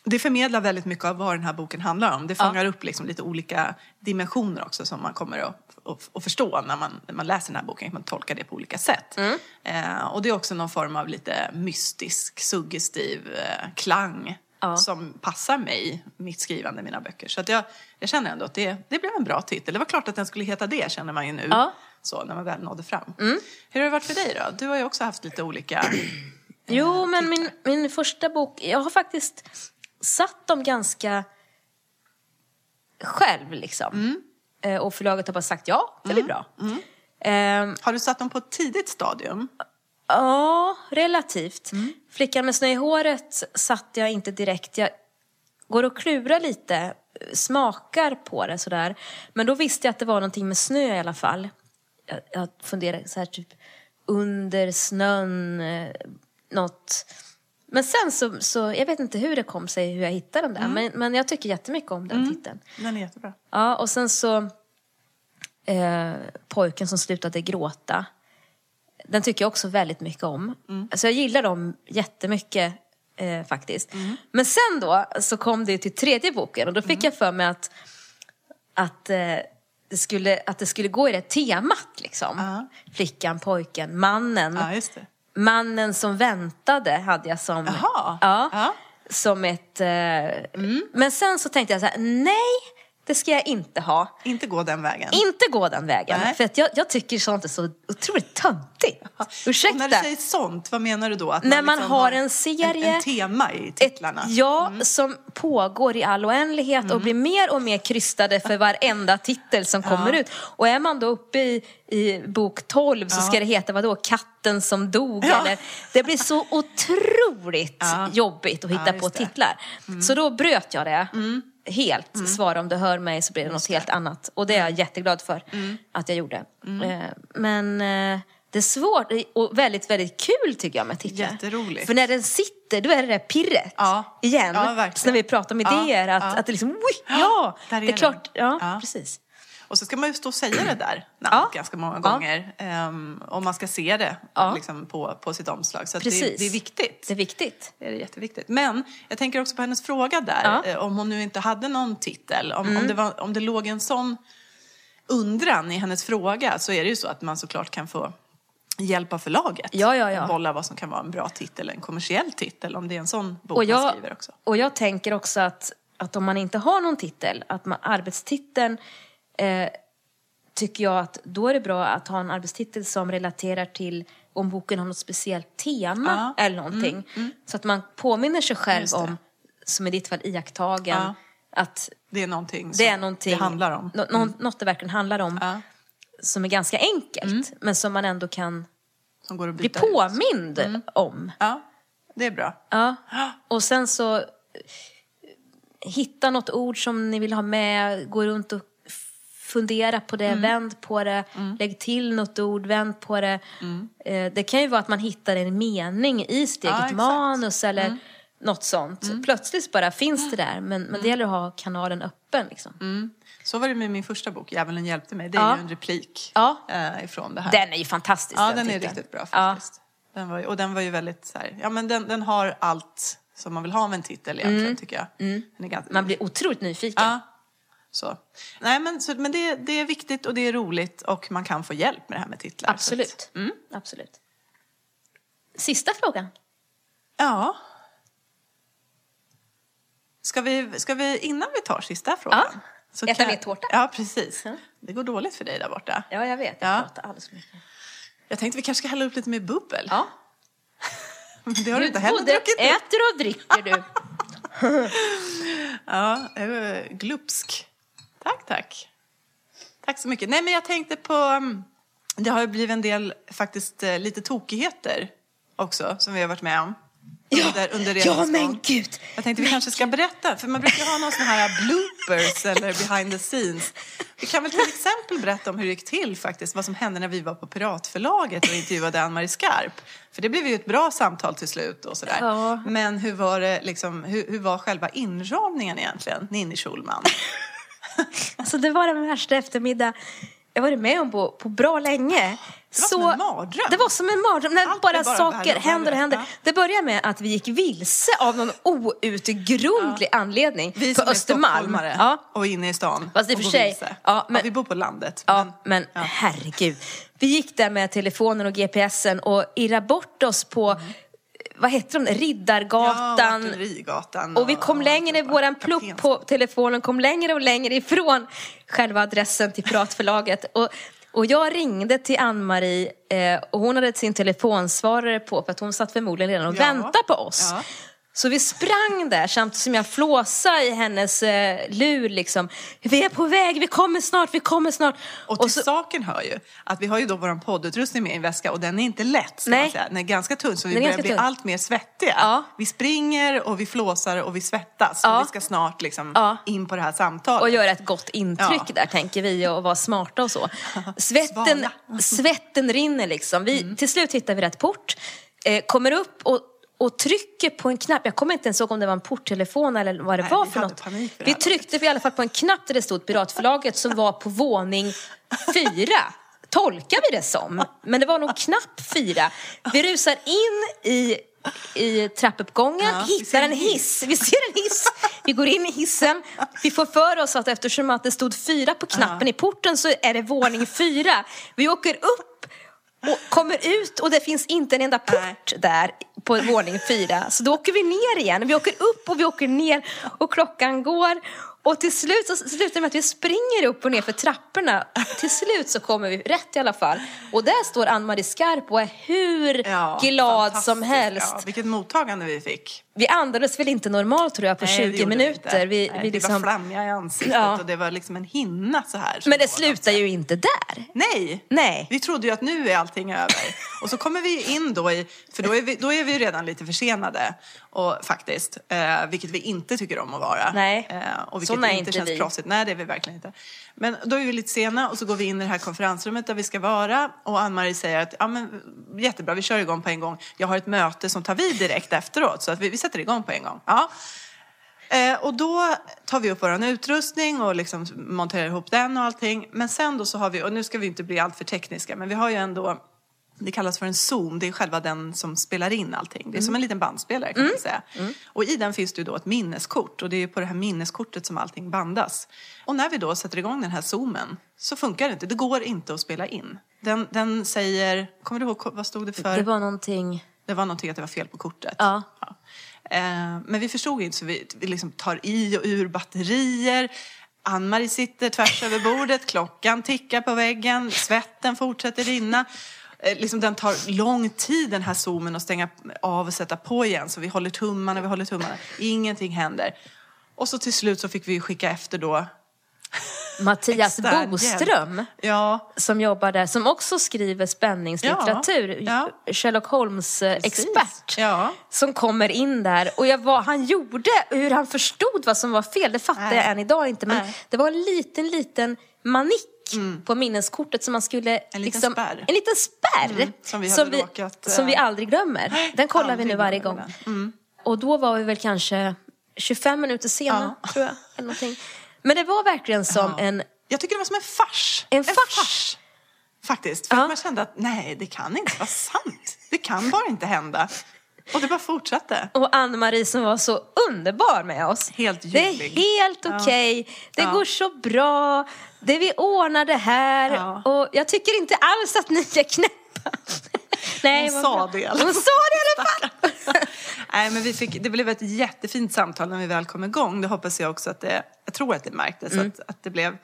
det förmedlar väldigt mycket av vad den här boken handlar om. Det fångar upp liksom lite olika dimensioner också som man kommer att, att, att förstå när man, när man läser den här boken. Man tolkar det på olika sätt. Mm. Eh, och det är också någon form av lite mystisk, suggestiv eh, klang Ja. som passar mig, mitt skrivande mina böcker. Så att jag, jag känner ändå att det, det blev en bra titel. Det var klart att den skulle heta det, känner man ju nu. Ja. Mm. Så, när man väl nådde fram. Hur har det varit för dig då? Du har ju också haft lite olika... Jo, men min, min första bok, jag har faktiskt satt dem ganska själv liksom. Eh, Och förlaget har bara sagt ja, det blir bra. Ehm, Har du satt dem på ett tidigt stadium? Ja, relativt. Flickan med snö i håret satte jag inte direkt. Jag går och klurar lite, smakar på det sådär. Men då visste jag att det var någonting med snö i alla fall. Jag, jag funderade så här typ under snön, eh, något. Men sen så, så, jag vet inte hur det kom sig, hur jag hittade den där. Men, men jag tycker jättemycket om den titeln. Den är jättebra. Ja, och sen så eh, Pojken som slutade gråta. Den tycker jag också väldigt mycket om. Alltså jag gillar dem jättemycket eh, faktiskt. Men sen då så kom det till tredje boken och då fick jag för mig att, att, eh, det skulle, att det skulle gå i det temat liksom. Ja. Flickan, pojken, mannen. Ja, just det. Mannen som väntade hade jag som, Jaha. Ja, Ja. som ett... Eh, Men sen så tänkte jag så här, nej, det ska jag inte ha. Inte gå den vägen. Inte gå den vägen. Nej. För att jag, jag tycker sånt är så otroligt töntigt. Ursäkta. Och när du säger sånt, vad menar du då? Att När man liksom har en serie- En, en tema i ett, titlarna? ja, som pågår i all oändlighet och blir mer och mer krystade för varenda titel som kommer ut. Och är man då uppe i, i bok 12 så ska det heta vadå, katten som dog Ja. eller Det blir så <laughs> otroligt Ja. jobbigt att hitta Ja, på titlar. Så då bröt jag det. Helt. Svara om du hör mig så blir det något helt annat. Och det är jag jätteglad för att jag gjorde. Eh, Men eh, det är svårt och väldigt, väldigt kul tycker jag med titlar. Jätteroligt. För när den sitter, då är det det pirret Ja. igen. Ja, när vi pratar om Ja, idéer, att, ja. att det liksom, ja, <gasps> där det är klart. den. Ja, Ja. precis. Och så ska man ju stå och säga det där Ja. ganska många Ja. gånger. Um, och man ska se det Ja. liksom, på, på sitt omslag. Så att det, Precis. det är viktigt. Det är viktigt. Det är jätteviktigt. Men jag tänker också på hennes fråga där. Ja. Mm. eh, Om hon nu inte hade någon titel. Om, om, det, var, om det låg en sån undran i hennes fråga så är det ju så att man såklart kan få hjälp av förlaget. Ja, ja, ja. Bolla vad som kan vara en bra titel, en kommersiell titel. Om det är en sån bok Och man jag, skriver också. och jag tänker också att, att om man inte har någon titel, att man, arbetstiteln eh, tycker jag att då är det bra att ha en arbetstitel som relaterar till om boken har något speciellt tema Ja. eller någonting. Så att man påminner sig själv om, som i ditt fall, iakttagen. Ja. Att Det är någonting det är någonting, det handlar om. Nå, nå, Något det verkligen handlar om. Ja, Som är ganska enkelt, men som man ändå kan som går att bli byta ut. påmind om. Ja, det är bra. Ja. Och sen så eh, hitta något ord som ni vill ha med, gå runt och fundera på det, vänd på det, lägg till något ord, vänd på det. Eh, det kan ju vara att man hittar en mening i sitt Ja, eget exakt. manus eller något sånt. Plötsligt bara finns det där, men, men det gäller att ha kanalen öppen. Liksom. Så var det med min första bok, Djävulen hjälpte mig. Det är Ja. ju en replik Ja. eh, ifrån det här. Den är ju fantastisk. ja, den den är riktigt bra Ja. faktiskt. Den var, och den var ju väldigt så här, ja men den, den har allt som man vill ha med en titel egentligen tycker jag. Är ganska, Mm. Man blir otroligt nyfiken. Ja. Så. Nej, men, så, men det, det är viktigt och det är roligt och man kan få hjälp med det här med titlar. Absolut. att- Absolut. Sista frågan. Ja. Ska vi, ska vi, innan vi tar sista frågan. Ja. så Äta mer tårta. Ja, precis. Det går dåligt för dig där borta. Ja, jag vet. Jag Ja. pratar alldeles för mycket. Jag tänkte vi kanske ska hälla upp lite mer bubbel. Ja. <laughs> Men det har du inte heller druckit. upp. äter och dricker du. <laughs> Ja, eh, glupsk. Tack, tack. Tack så mycket. Nej, men jag tänkte på... mm, Det har ju blivit en del faktiskt eh, lite tokigheter också som vi har varit med om. Under, under ja, men gud. Jag tänkte vi kanske ska berätta, för man brukar ha någon sån här bloopers <laughs> eller behind the scenes. Vi kan väl till exempel berätta om hur det gick till faktiskt, vad som hände när vi var på Piratförlaget och intervjuade Ann-Marie Skarp. För det blev ju ett bra samtal till slut och sådär. Ja. Men hur var det liksom, hur, hur var själva inramningen egentligen, Ninni Schulman? <laughs> <laughs> Alltså, det var den värsta eftermiddag jag varit med om på, på bra länge. Det var som en mardröm. Det var som en mardröm. När Allt bara, bara saker händer och händer. Ja. Det började med att vi gick vilse av någon outgrundlig anledning Vi på Östermalm. stockholmare Ja. och inne i stan. Fast i och och för sig- ja, men- vi bor på landet. Ja, men- men herregud. Vi gick där med telefonen och GPSen och irrade bort oss på, vad heter de, Ja, Riddargatan. Artillerigatan. och vi kom längre, alltihopa. våran plupp på telefonen kom längre och längre ifrån själva adressen till Piratförlaget. Och, och jag ringde till Ann-Marie eh, och hon hade sin telefonsvarare på för att hon satt förmodligen redan och Ja. väntade på oss. Ja. Så vi sprang där samtidigt som jag flåsade i hennes eh, lur liksom. Vi är på väg, vi kommer snart, vi kommer snart. Och till så- saken hör ju att vi har ju då vår poddutrustning med i en väska och den är inte lätt ska Nej. man säga. Den är ganska tunn så vi Den börjar bli tunn. allt mer svettiga. Ja. Vi springer och vi flåsar och vi svettas Ja. och vi ska snart liksom Ja. in på det här samtalet. och göra ett gott intryck Ja. där tänker vi och vara smarta och så. <laughs> Svetten, svetten rinner liksom. Vi, Mm. Till slut hittar vi rätt port, eh, kommer upp och, och trycker på en knapp. Jag kommer inte ens ihåg om det var en porttelefon eller vad det Nej, var för något. för Vi tryckte i alla fall på en knapp där det stod Piratförlaget som var på våning fyra. Tolkar vi det som. Men det var nog knapp fyra. Vi rusar in i i trappuppgången, Ja, vi ser hittar en hiss. Vi ser en hiss. Vi går in i hissen. Vi får för oss att eftersom att det stod fyra på knappen i porten så är det våning fyra. Vi åker upp och kommer ut och det finns inte en enda port där på våning fyra. Så då åker vi ner igen. Vi åker upp och vi åker ner och klockan går. Och till slut så slutar det med att vi springer upp och ner för trapporna. Till slut så kommer vi rätt i alla fall. Och där står Ann-Marie Skarp och är hur Ja, glad som helst. Ja, vilket mottagande vi fick. Vi andades väl inte normalt tror jag på Nej, det 20 gjorde minuter. Vi. Nej, vi liksom... var flammiga i ansiktet Ja. och det var liksom en hinna så här. Men det slutar ju inte där. Nej. Nej. Vi trodde ju att nu är allting över. Och så kommer vi in då i, för då är vi, då är vi redan lite försenade. Och faktiskt, eh, vilket vi inte tycker om att vara. Nej. Eh, och vilket inte inte känns vi. proffsigt. Nej, det är vi verkligen inte. Men då är vi lite sena och så går vi in i det här konferensrummet där vi ska vara. Och Ann-Marie säger att ja, men, jättebra, vi kör igång på en gång. Jag har ett möte som tar vid direkt efteråt. Så att vi sätter igång på en gång. Ja. Eh, och då tar vi upp vår utrustning och liksom monterar ihop den och allting. Men sen då så har vi, och nu ska vi inte bli alltför tekniska, men vi har ju ändå det kallas för en Zoom, det är själva den som spelar in allting. Det är som en liten bandspelare kan man säga. Och i den finns det ju då ett minneskort och det är ju på det här minneskortet som allting bandas. Och när vi då sätter igång den här Zoomen så funkar det inte, det går inte att spela in. Den, den säger, kommer du ihåg vad stod det för? Det var någonting... Det var någonting att det var fel på kortet. Ja. Eh, Eh, men vi förstod inte så vi, vi liksom tar i och ur batterier. Ann-Marie sitter tvärs över bordet, klockan tickar på väggen, svetten fortsätter rinna. Eh, liksom den tar lång tid den här zoomen att stänga av och sätta på igen. Så vi håller tummarna, vi håller tummarna. Ingenting händer. Och så till slut så fick vi skicka efter då Mattias extern Boström. Ja, som jobbar där, som också skriver spänningslitteratur. Ja, Sherlock Holmes-expert. Ja. Som kommer in där. Och jag var, han gjorde, hur han förstod vad som var fel, det fattar Nej. jag än idag inte. Men Nej. det var en liten, liten manick på minneskortet som man skulle... Mm. En liten spärr. En liten spärr. Mm, som vi hade vi, råkat, som vi eh, aldrig glömmer. Den kollar vi nu varje gång. Mm. Och då var vi väl kanske 25 minuter sena, Ja. tror jag. Eller någonting. Men det var verkligen som Ja. en... Jag tycker det var som en fars. En fars. Faktiskt. För Ja. att man kände att nej, det kan inte vara sant. Det kan bara inte hända. Och det bara fortsatte. Och Ann-Marie som var så underbar med oss. Helt Det är ljuvlig. helt okej. Det Ja. går så bra. Det vi ordnar det här. Ja. Och jag tycker inte alls att ni är knäppa. Nej, Hon sa bra. det i alla Hon sa det i alla fall. Nej, men vi fick, det blev ett jättefint samtal när vi väl kom igång. Det hoppas jag också att det, jag tror att det märktes, Mm. att, att det blev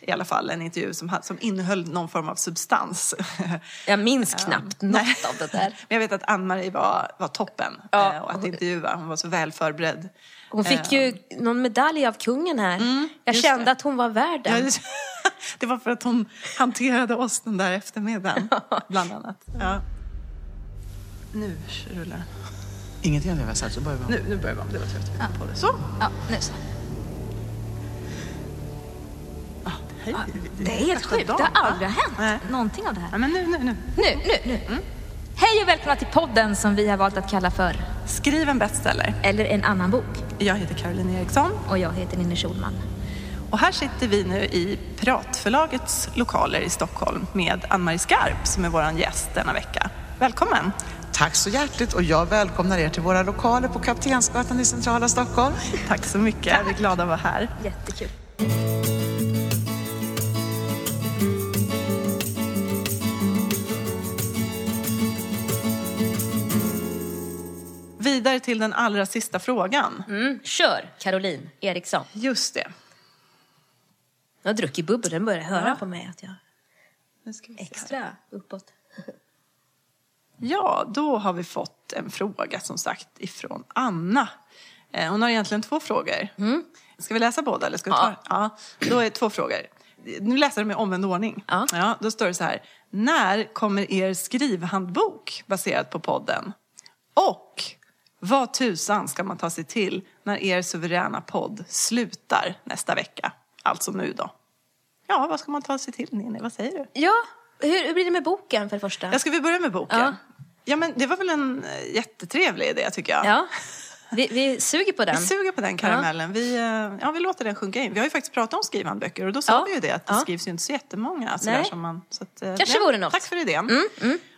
i alla fall en intervju som, som innehöll någon form av substans. <laughs> Jag minns knappt något Nej. av det där. Men jag vet att Ann-Marie var, var toppen Ja. eh, och att intervjua. Hon var så väl förberedd. Hon fick ju någon medalj av kungen här. jag Mm, just kände det. att hon var värd Ja, den. det- <laughs> det var för att hon hanterade oss den där eftermiddagen, <laughs> bland annat. Ja. Nu rullar den. Ingenting av det vi har sagt, så börjar vi om. Nu, nu börjar vi om. Det var trevligt att vi på det. Så. Ja, nu så. Ah, hej. Det är helt sjukt. Det har aldrig hänt Nej. någonting av det här. Ja, men nu, nu, nu. Nu, nu, nu. Hej och välkomna till podden som vi har valt att kalla för Skriv en bestseller. Eller en annan bok. Jag heter Caroline Eriksson Och jag heter Ninni Schulman. och här sitter vi nu i Piratförlagets lokaler i Stockholm med Ann-Marie Skarp som är vår gäst denna vecka. Välkommen! Tack så hjärtligt och jag välkomnar er till våra lokaler på Kaptensgatan i centrala Stockholm. Tack så mycket. Vi är glada att vara här. Jättekul. Vidare till den allra sista frågan. Mm. Kör, Caroline Eriksson. Just det. Jag har druckit bubbel, den börjar höra Ja. på mig att jag Nu ska vi se här. extra uppåt. Ja, då har vi fått en fråga som sagt ifrån Anna. Eh, Hon har egentligen två frågor. Ska vi läsa båda eller ska vi ta Mm. Ja. ja. Då är det två frågor. Nu läser dem i omvänd ordning. Ja. då står det så här. När kommer er skrivhandbok baserad på podden? Och vad tusan ska man ta sig till när er suveräna podd slutar nästa vecka? Alltså nu då. Ja, vad ska man ta sig till Ninni? Vad säger du? Ja, hur, hur blir det med boken för det första? Ja, ska vi börja med boken? Ja. Ja. men det var väl en eh, jättetrevlig idé tycker jag. Ja, vi, vi suger på den. Vi suger på den karamellen. Vi, eh, ja, vi låter den sjunka in. Vi har ju faktiskt pratat om skrivhandböcker och då sa Ja. vi ju det att det Ja. skrivs ju inte så jättemånga. Sådär som man, så att, eh, Kanske vore något. Tack för idén.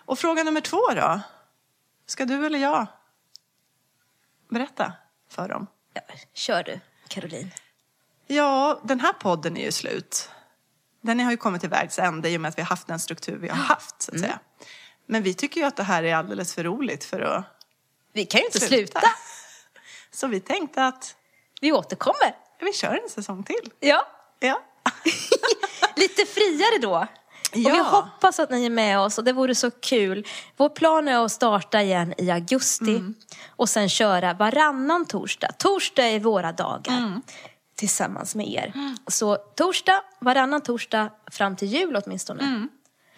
Och fråga nummer två då? Ska du eller jag berätta för dem? Ja, kör du, Caroline. Ja, den här podden är ju slut. Den har ju kommit till vägs ände i och med att vi har haft den struktur vi har haft. Så att säga. Men vi tycker ju att det här är alldeles för roligt för att Vi kan ju inte Sluta. sluta. <laughs> Så vi tänkte att Vi återkommer. vi kör en säsong till. Ja, Ja. <laughs> <laughs> lite friare då. Och vi Ja. hoppas att ni är med oss och det vore så kul. Vår plan är att starta igen i augusti Mm. och sen köra varannan torsdag. Torsdag är våra dagar Mm. Tillsammans med er. Så torsdag, varannan torsdag fram till jul åtminstone. Mm.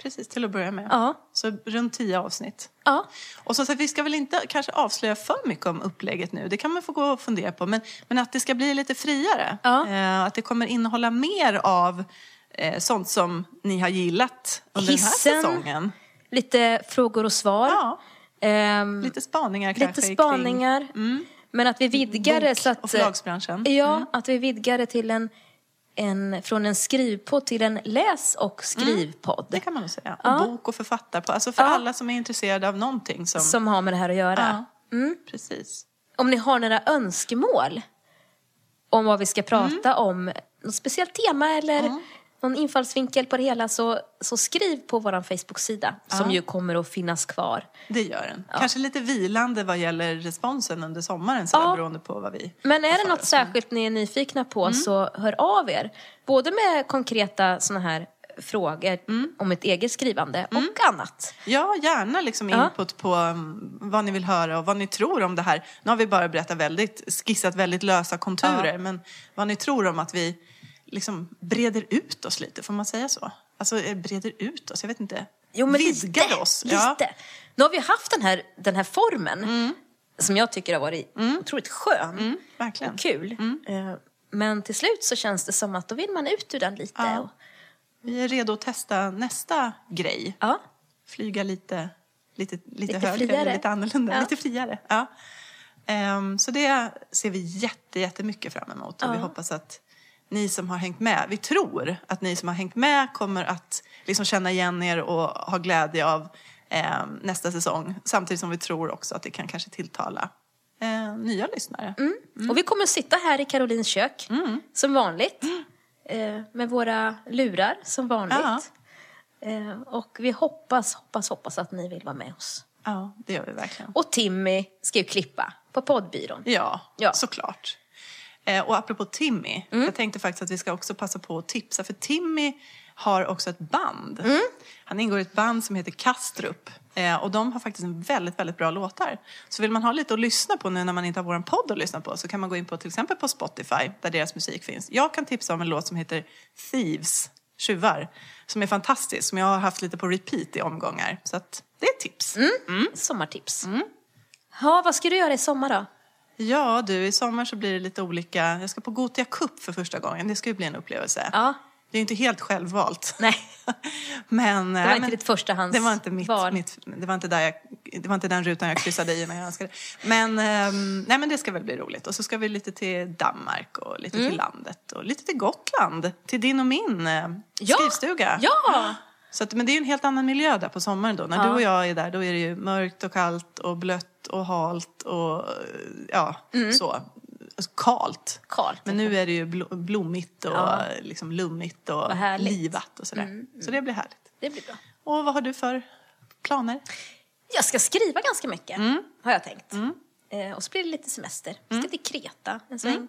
Precis, till att börja med. Ja. Så runt tio avsnitt. Ja. Och så, så vi ska väl inte kanske avslöja för mycket om upplägget nu. Det kan man få gå och fundera på. Men, men att det ska bli lite friare. Ja. Eh, att det kommer innehålla mer av eh, sånt som ni har gillat under Hissen. den här säsongen. Lite frågor och svar. Ja, Ehm, lite spaningar kanske. lite spaningar. Men att vi vidgar det så att... och förlagsbranschen. Ja, att vi vidgar det till en, en, från en skrivpodd till en läs och skrivpodd. Det kan man nog säga. Och Ja. bok och författarpodd. Alltså för Ja. alla som är intresserade av någonting som... Som har med det här att göra. Ja, precis. Om ni har några önskemål om vad vi ska prata Mm. om, något speciellt tema eller någon infallsvinkel på det hela så, så skriv på vår Facebook-sida som ju kommer att finnas kvar. Det gör den. Kanske lite vilande vad gäller responsen under sommaren sådär, Ja. beroende på vad vi Men är det något oss. särskilt ni är nyfikna på Mm. så hör av er. Både med konkreta såna här frågor Mm. om ett eget skrivande och annat. Ja, gärna liksom Ja. input på um, vad ni vill höra och vad ni tror om det här. Nu har vi bara berättat väldigt, skissat väldigt lösa konturer, men vad ni tror om att vi liksom breder ut oss lite, får man säga så? Alltså eh, breder ut oss, jag vet inte. Jo, men Vidgar lite, oss. Lite. Ja. Nu har vi haft den här, den här formen som jag tycker har varit otroligt skön Mm, verkligen. och kul. Eh, Men till slut så känns det som att då vill man ut ur den lite Ja. och Vi är redo att testa nästa grej. Ja. Flyga lite, lite, lite, Lite högre, friare. lite annorlunda, Ja. lite friare. Ja. Ehm, så det ser vi jätte, jättemycket fram emot och vi hoppas att ni som har hängt med, vi tror att ni som har hängt med kommer att liksom känna igen er och ha glädje av ehm, nästa säsong. Samtidigt som vi tror också att det kan kanske tilltala eh, nya lyssnare. Och vi kommer att sitta här i Karolins kök, Mm. som vanligt. Eh, med våra lurar, som vanligt. Ja. Eh, och vi hoppas, hoppas, hoppas att ni vill vara med oss. Ja, det gör vi verkligen. Och Timmy ska ju klippa på poddbyrån. Ja, Ja. såklart. Eh, och apropå Timmy, Mm. jag tänkte faktiskt att vi ska också passa på att tipsa, för Timmy har också ett band. Mm. Han ingår i ett band som heter Kastrup. Eh, och de har faktiskt en väldigt, väldigt bra låtar. Så vill man ha lite att lyssna på nu när man inte har vår podd att lyssna på så kan man gå in på till exempel på Spotify där deras musik finns. Jag kan tipsa om en låt som heter Thieves, tjuvar, som är fantastisk, som jag har haft lite på repeat i omgångar. Så att det är ett tips. Mm. Sommartips. Mm. Ja, vad ska du göra i sommar då? Ja du, i sommar så blir det lite olika. Jag ska på Gotia Cup för första gången. Det ska ju bli en upplevelse. Ja. Det är ju inte helt självvalt. Nej. <laughs> Men, Det var inte ditt förstahands det var inte mitt, mitt, det var inte där jag, det var inte den rutan jag kryssade i när jag önskade. Men, ehm, nej, men det ska väl bli roligt. Och så ska vi lite till Danmark och lite Mm. till landet och lite till Gotland. Till din och min eh, Ja. skrivstuga. Ja! Så att, men det är ju en helt annan miljö där på sommaren då. När Ja. du och jag är där då är det ju mörkt och kallt och blött och halt och ja, så. Alltså, Kalt. Kalt. Men nu är det ju blo- blommigt och Ja. liksom lummigt och livat och sådär. Så det blir härligt. Det blir bra. Och vad har du för planer? Jag ska skriva ganska mycket, Mm. har jag tänkt. Eh, och så blir det lite semester. Jag ska till Kreta en sväng. Mm.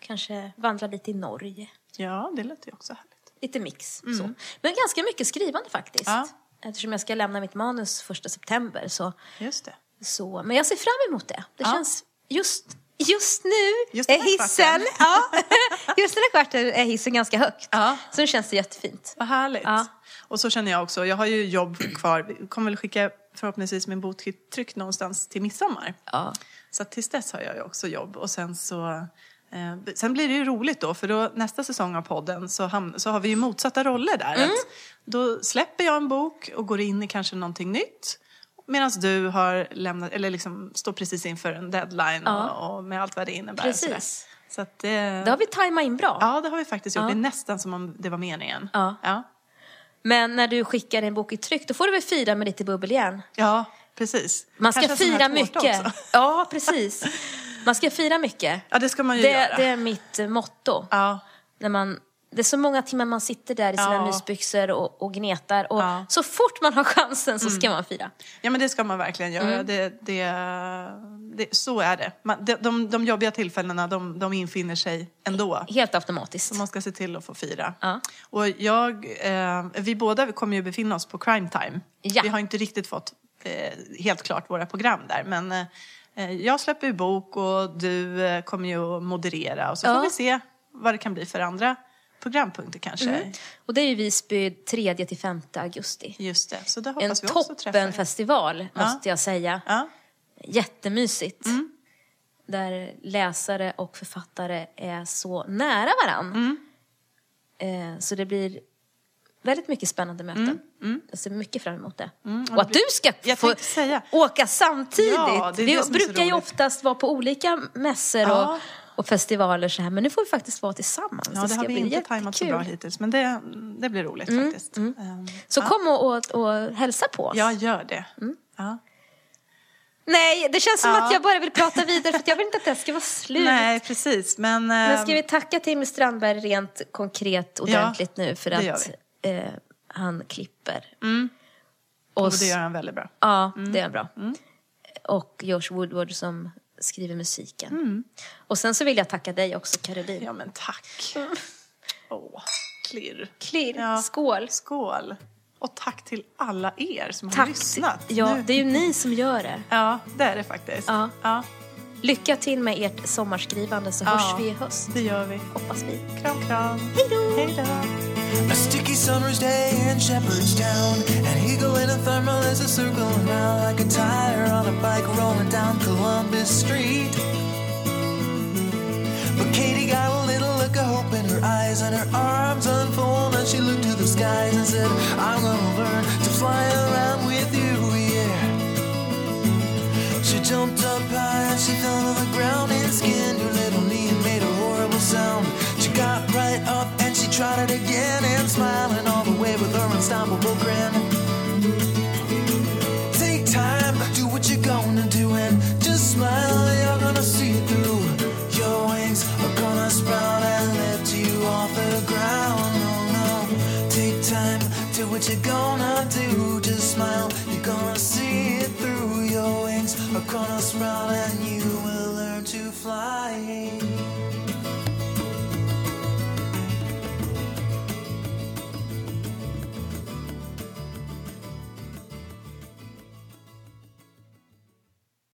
Kanske vandra lite i Norge. Ja, det låter ju också härligt. Lite mix. Så. Men ganska mycket skrivande faktiskt. Mm. Ja. Eftersom jag ska lämna mitt manus första september. Så, Just det. så, men jag ser fram emot det. Det Ja. känns just, just nu Just är hissen, <laughs> ja, <laughs> just den här kvarten är hissen ganska högt. Ja. Så nu känns det jättefint. Vad härligt. Ja. Och så känner jag också. Jag har ju jobb kvar. Vi kommer väl skicka förhoppningsvis min bok tryckt någonstans till midsommar. Ja. Så tills dess har jag ju också jobb. Och sen så... Eh, sen blir det ju roligt då, för då nästa säsong av podden så, ham- så har vi ju motsatta roller där. Mm. Då släpper jag en bok och går in i kanske någonting nytt. Medan du har lämnat, eller liksom står precis inför en deadline Ja. och, och med allt vad det innebär. Precis. Så att det, Det har vi tajmat in bra. Ja, det har vi faktiskt gjort. Ja. Det är nästan som om det var meningen. Ja. Ja, Men när du skickar en bok i tryck, då får du väl fira med lite bubbel igen. ja precis. Man ska Kanske fira mycket. också. Ja, precis. <laughs> Man ska fira mycket. Ja, det ska man ju Det, göra. det är mitt eh, motto. Ja. När man, det är så många timmar man sitter där i sina Ja. mysbyxor och, och gnetar. Och Ja. Mm. så fort man har chansen så ska man fira. Ja, men det ska man verkligen göra. Mm. Det, det, det, så är det. Man, de, de, de jobbiga tillfällena, de, de infinner sig ändå. Helt automatiskt. Så man ska se till att få fira. Ja. Och jag, eh, vi båda kommer ju befinna oss på crime time. Ja. Vi har inte riktigt fått eh, helt klart våra program där. Men eh, jag släpper ju bok och du eh, kommer ju att moderera. Och så Ja. får vi se vad det kan bli för andra programpunkter kanske. Mm. Och det är ju Visby 3 till 5 augusti. Just det, så det En hoppas vi också träffa er. toppenfestival, måste jag säga. Ja. Jättemysigt. Mm. Där läsare och författare är så nära varann. Mm. Eh, så det blir väldigt mycket spännande möten. Jag ser mycket fram emot det. och och att det du ska få åka samtidigt. Ja, det det brukar ju oftast vara på olika mässor Ja. och, och festivaler så här. Men nu får vi faktiskt vara tillsammans. Ja, det ska har vi inte tajmat så bra hittills. Men det, det blir roligt faktiskt. Ehm, Så kom och, och, och hälsa på oss. Jag gör det. Mm. Ja. Nej, det känns som Ja. att jag bara vill prata vidare för jag vill inte att det ska vara <laughs> slut. Nej, precis. Men, Men ehm, ska vi tacka Timmy Strandberg rent konkret ordentligt nu för det att eh, han klipper. och Och det gör han väldigt bra. Ja, det är bra. Och Josh Woodward som skriver musiken. Och sen så vill jag tacka dig också Caroline. Ja, men tack. <laughs> Åh, klirr. Klirr, Ja. skål. Skål. Och tack till alla er som har Tack. lyssnat. Ja, Nu- det är ju ni som gör det. Ja, det är det faktiskt. Ja. ja Lycka till med ert sommarskrivande så ja, hörs vi i höst. Det gör vi. Hoppas vi. Kram, kram. Hej då! Hej då. A sticky summer's day in Shepherdstown. An eagle in a thermal is a circle around like a tire on a bike rolling down Columbus Street. But Katie got a little look of hope in her eyes, and her arms unfolded. She looked to the skies and said, I'm gonna learn to fly around with you. Jumped up high and she fell to the ground and skinned her little knee and made a horrible sound. She got right up and she tried it again and smiling all the way with her unstoppable grin. Take time, do what you're gonna do and just smile. You're gonna see it through. Your wings are gonna sprout and lift you off the ground. Oh no, take time, do what you're gonna do. Just smile, you're gonna see it through. Your wings are gonna sprout and you will learn to fly.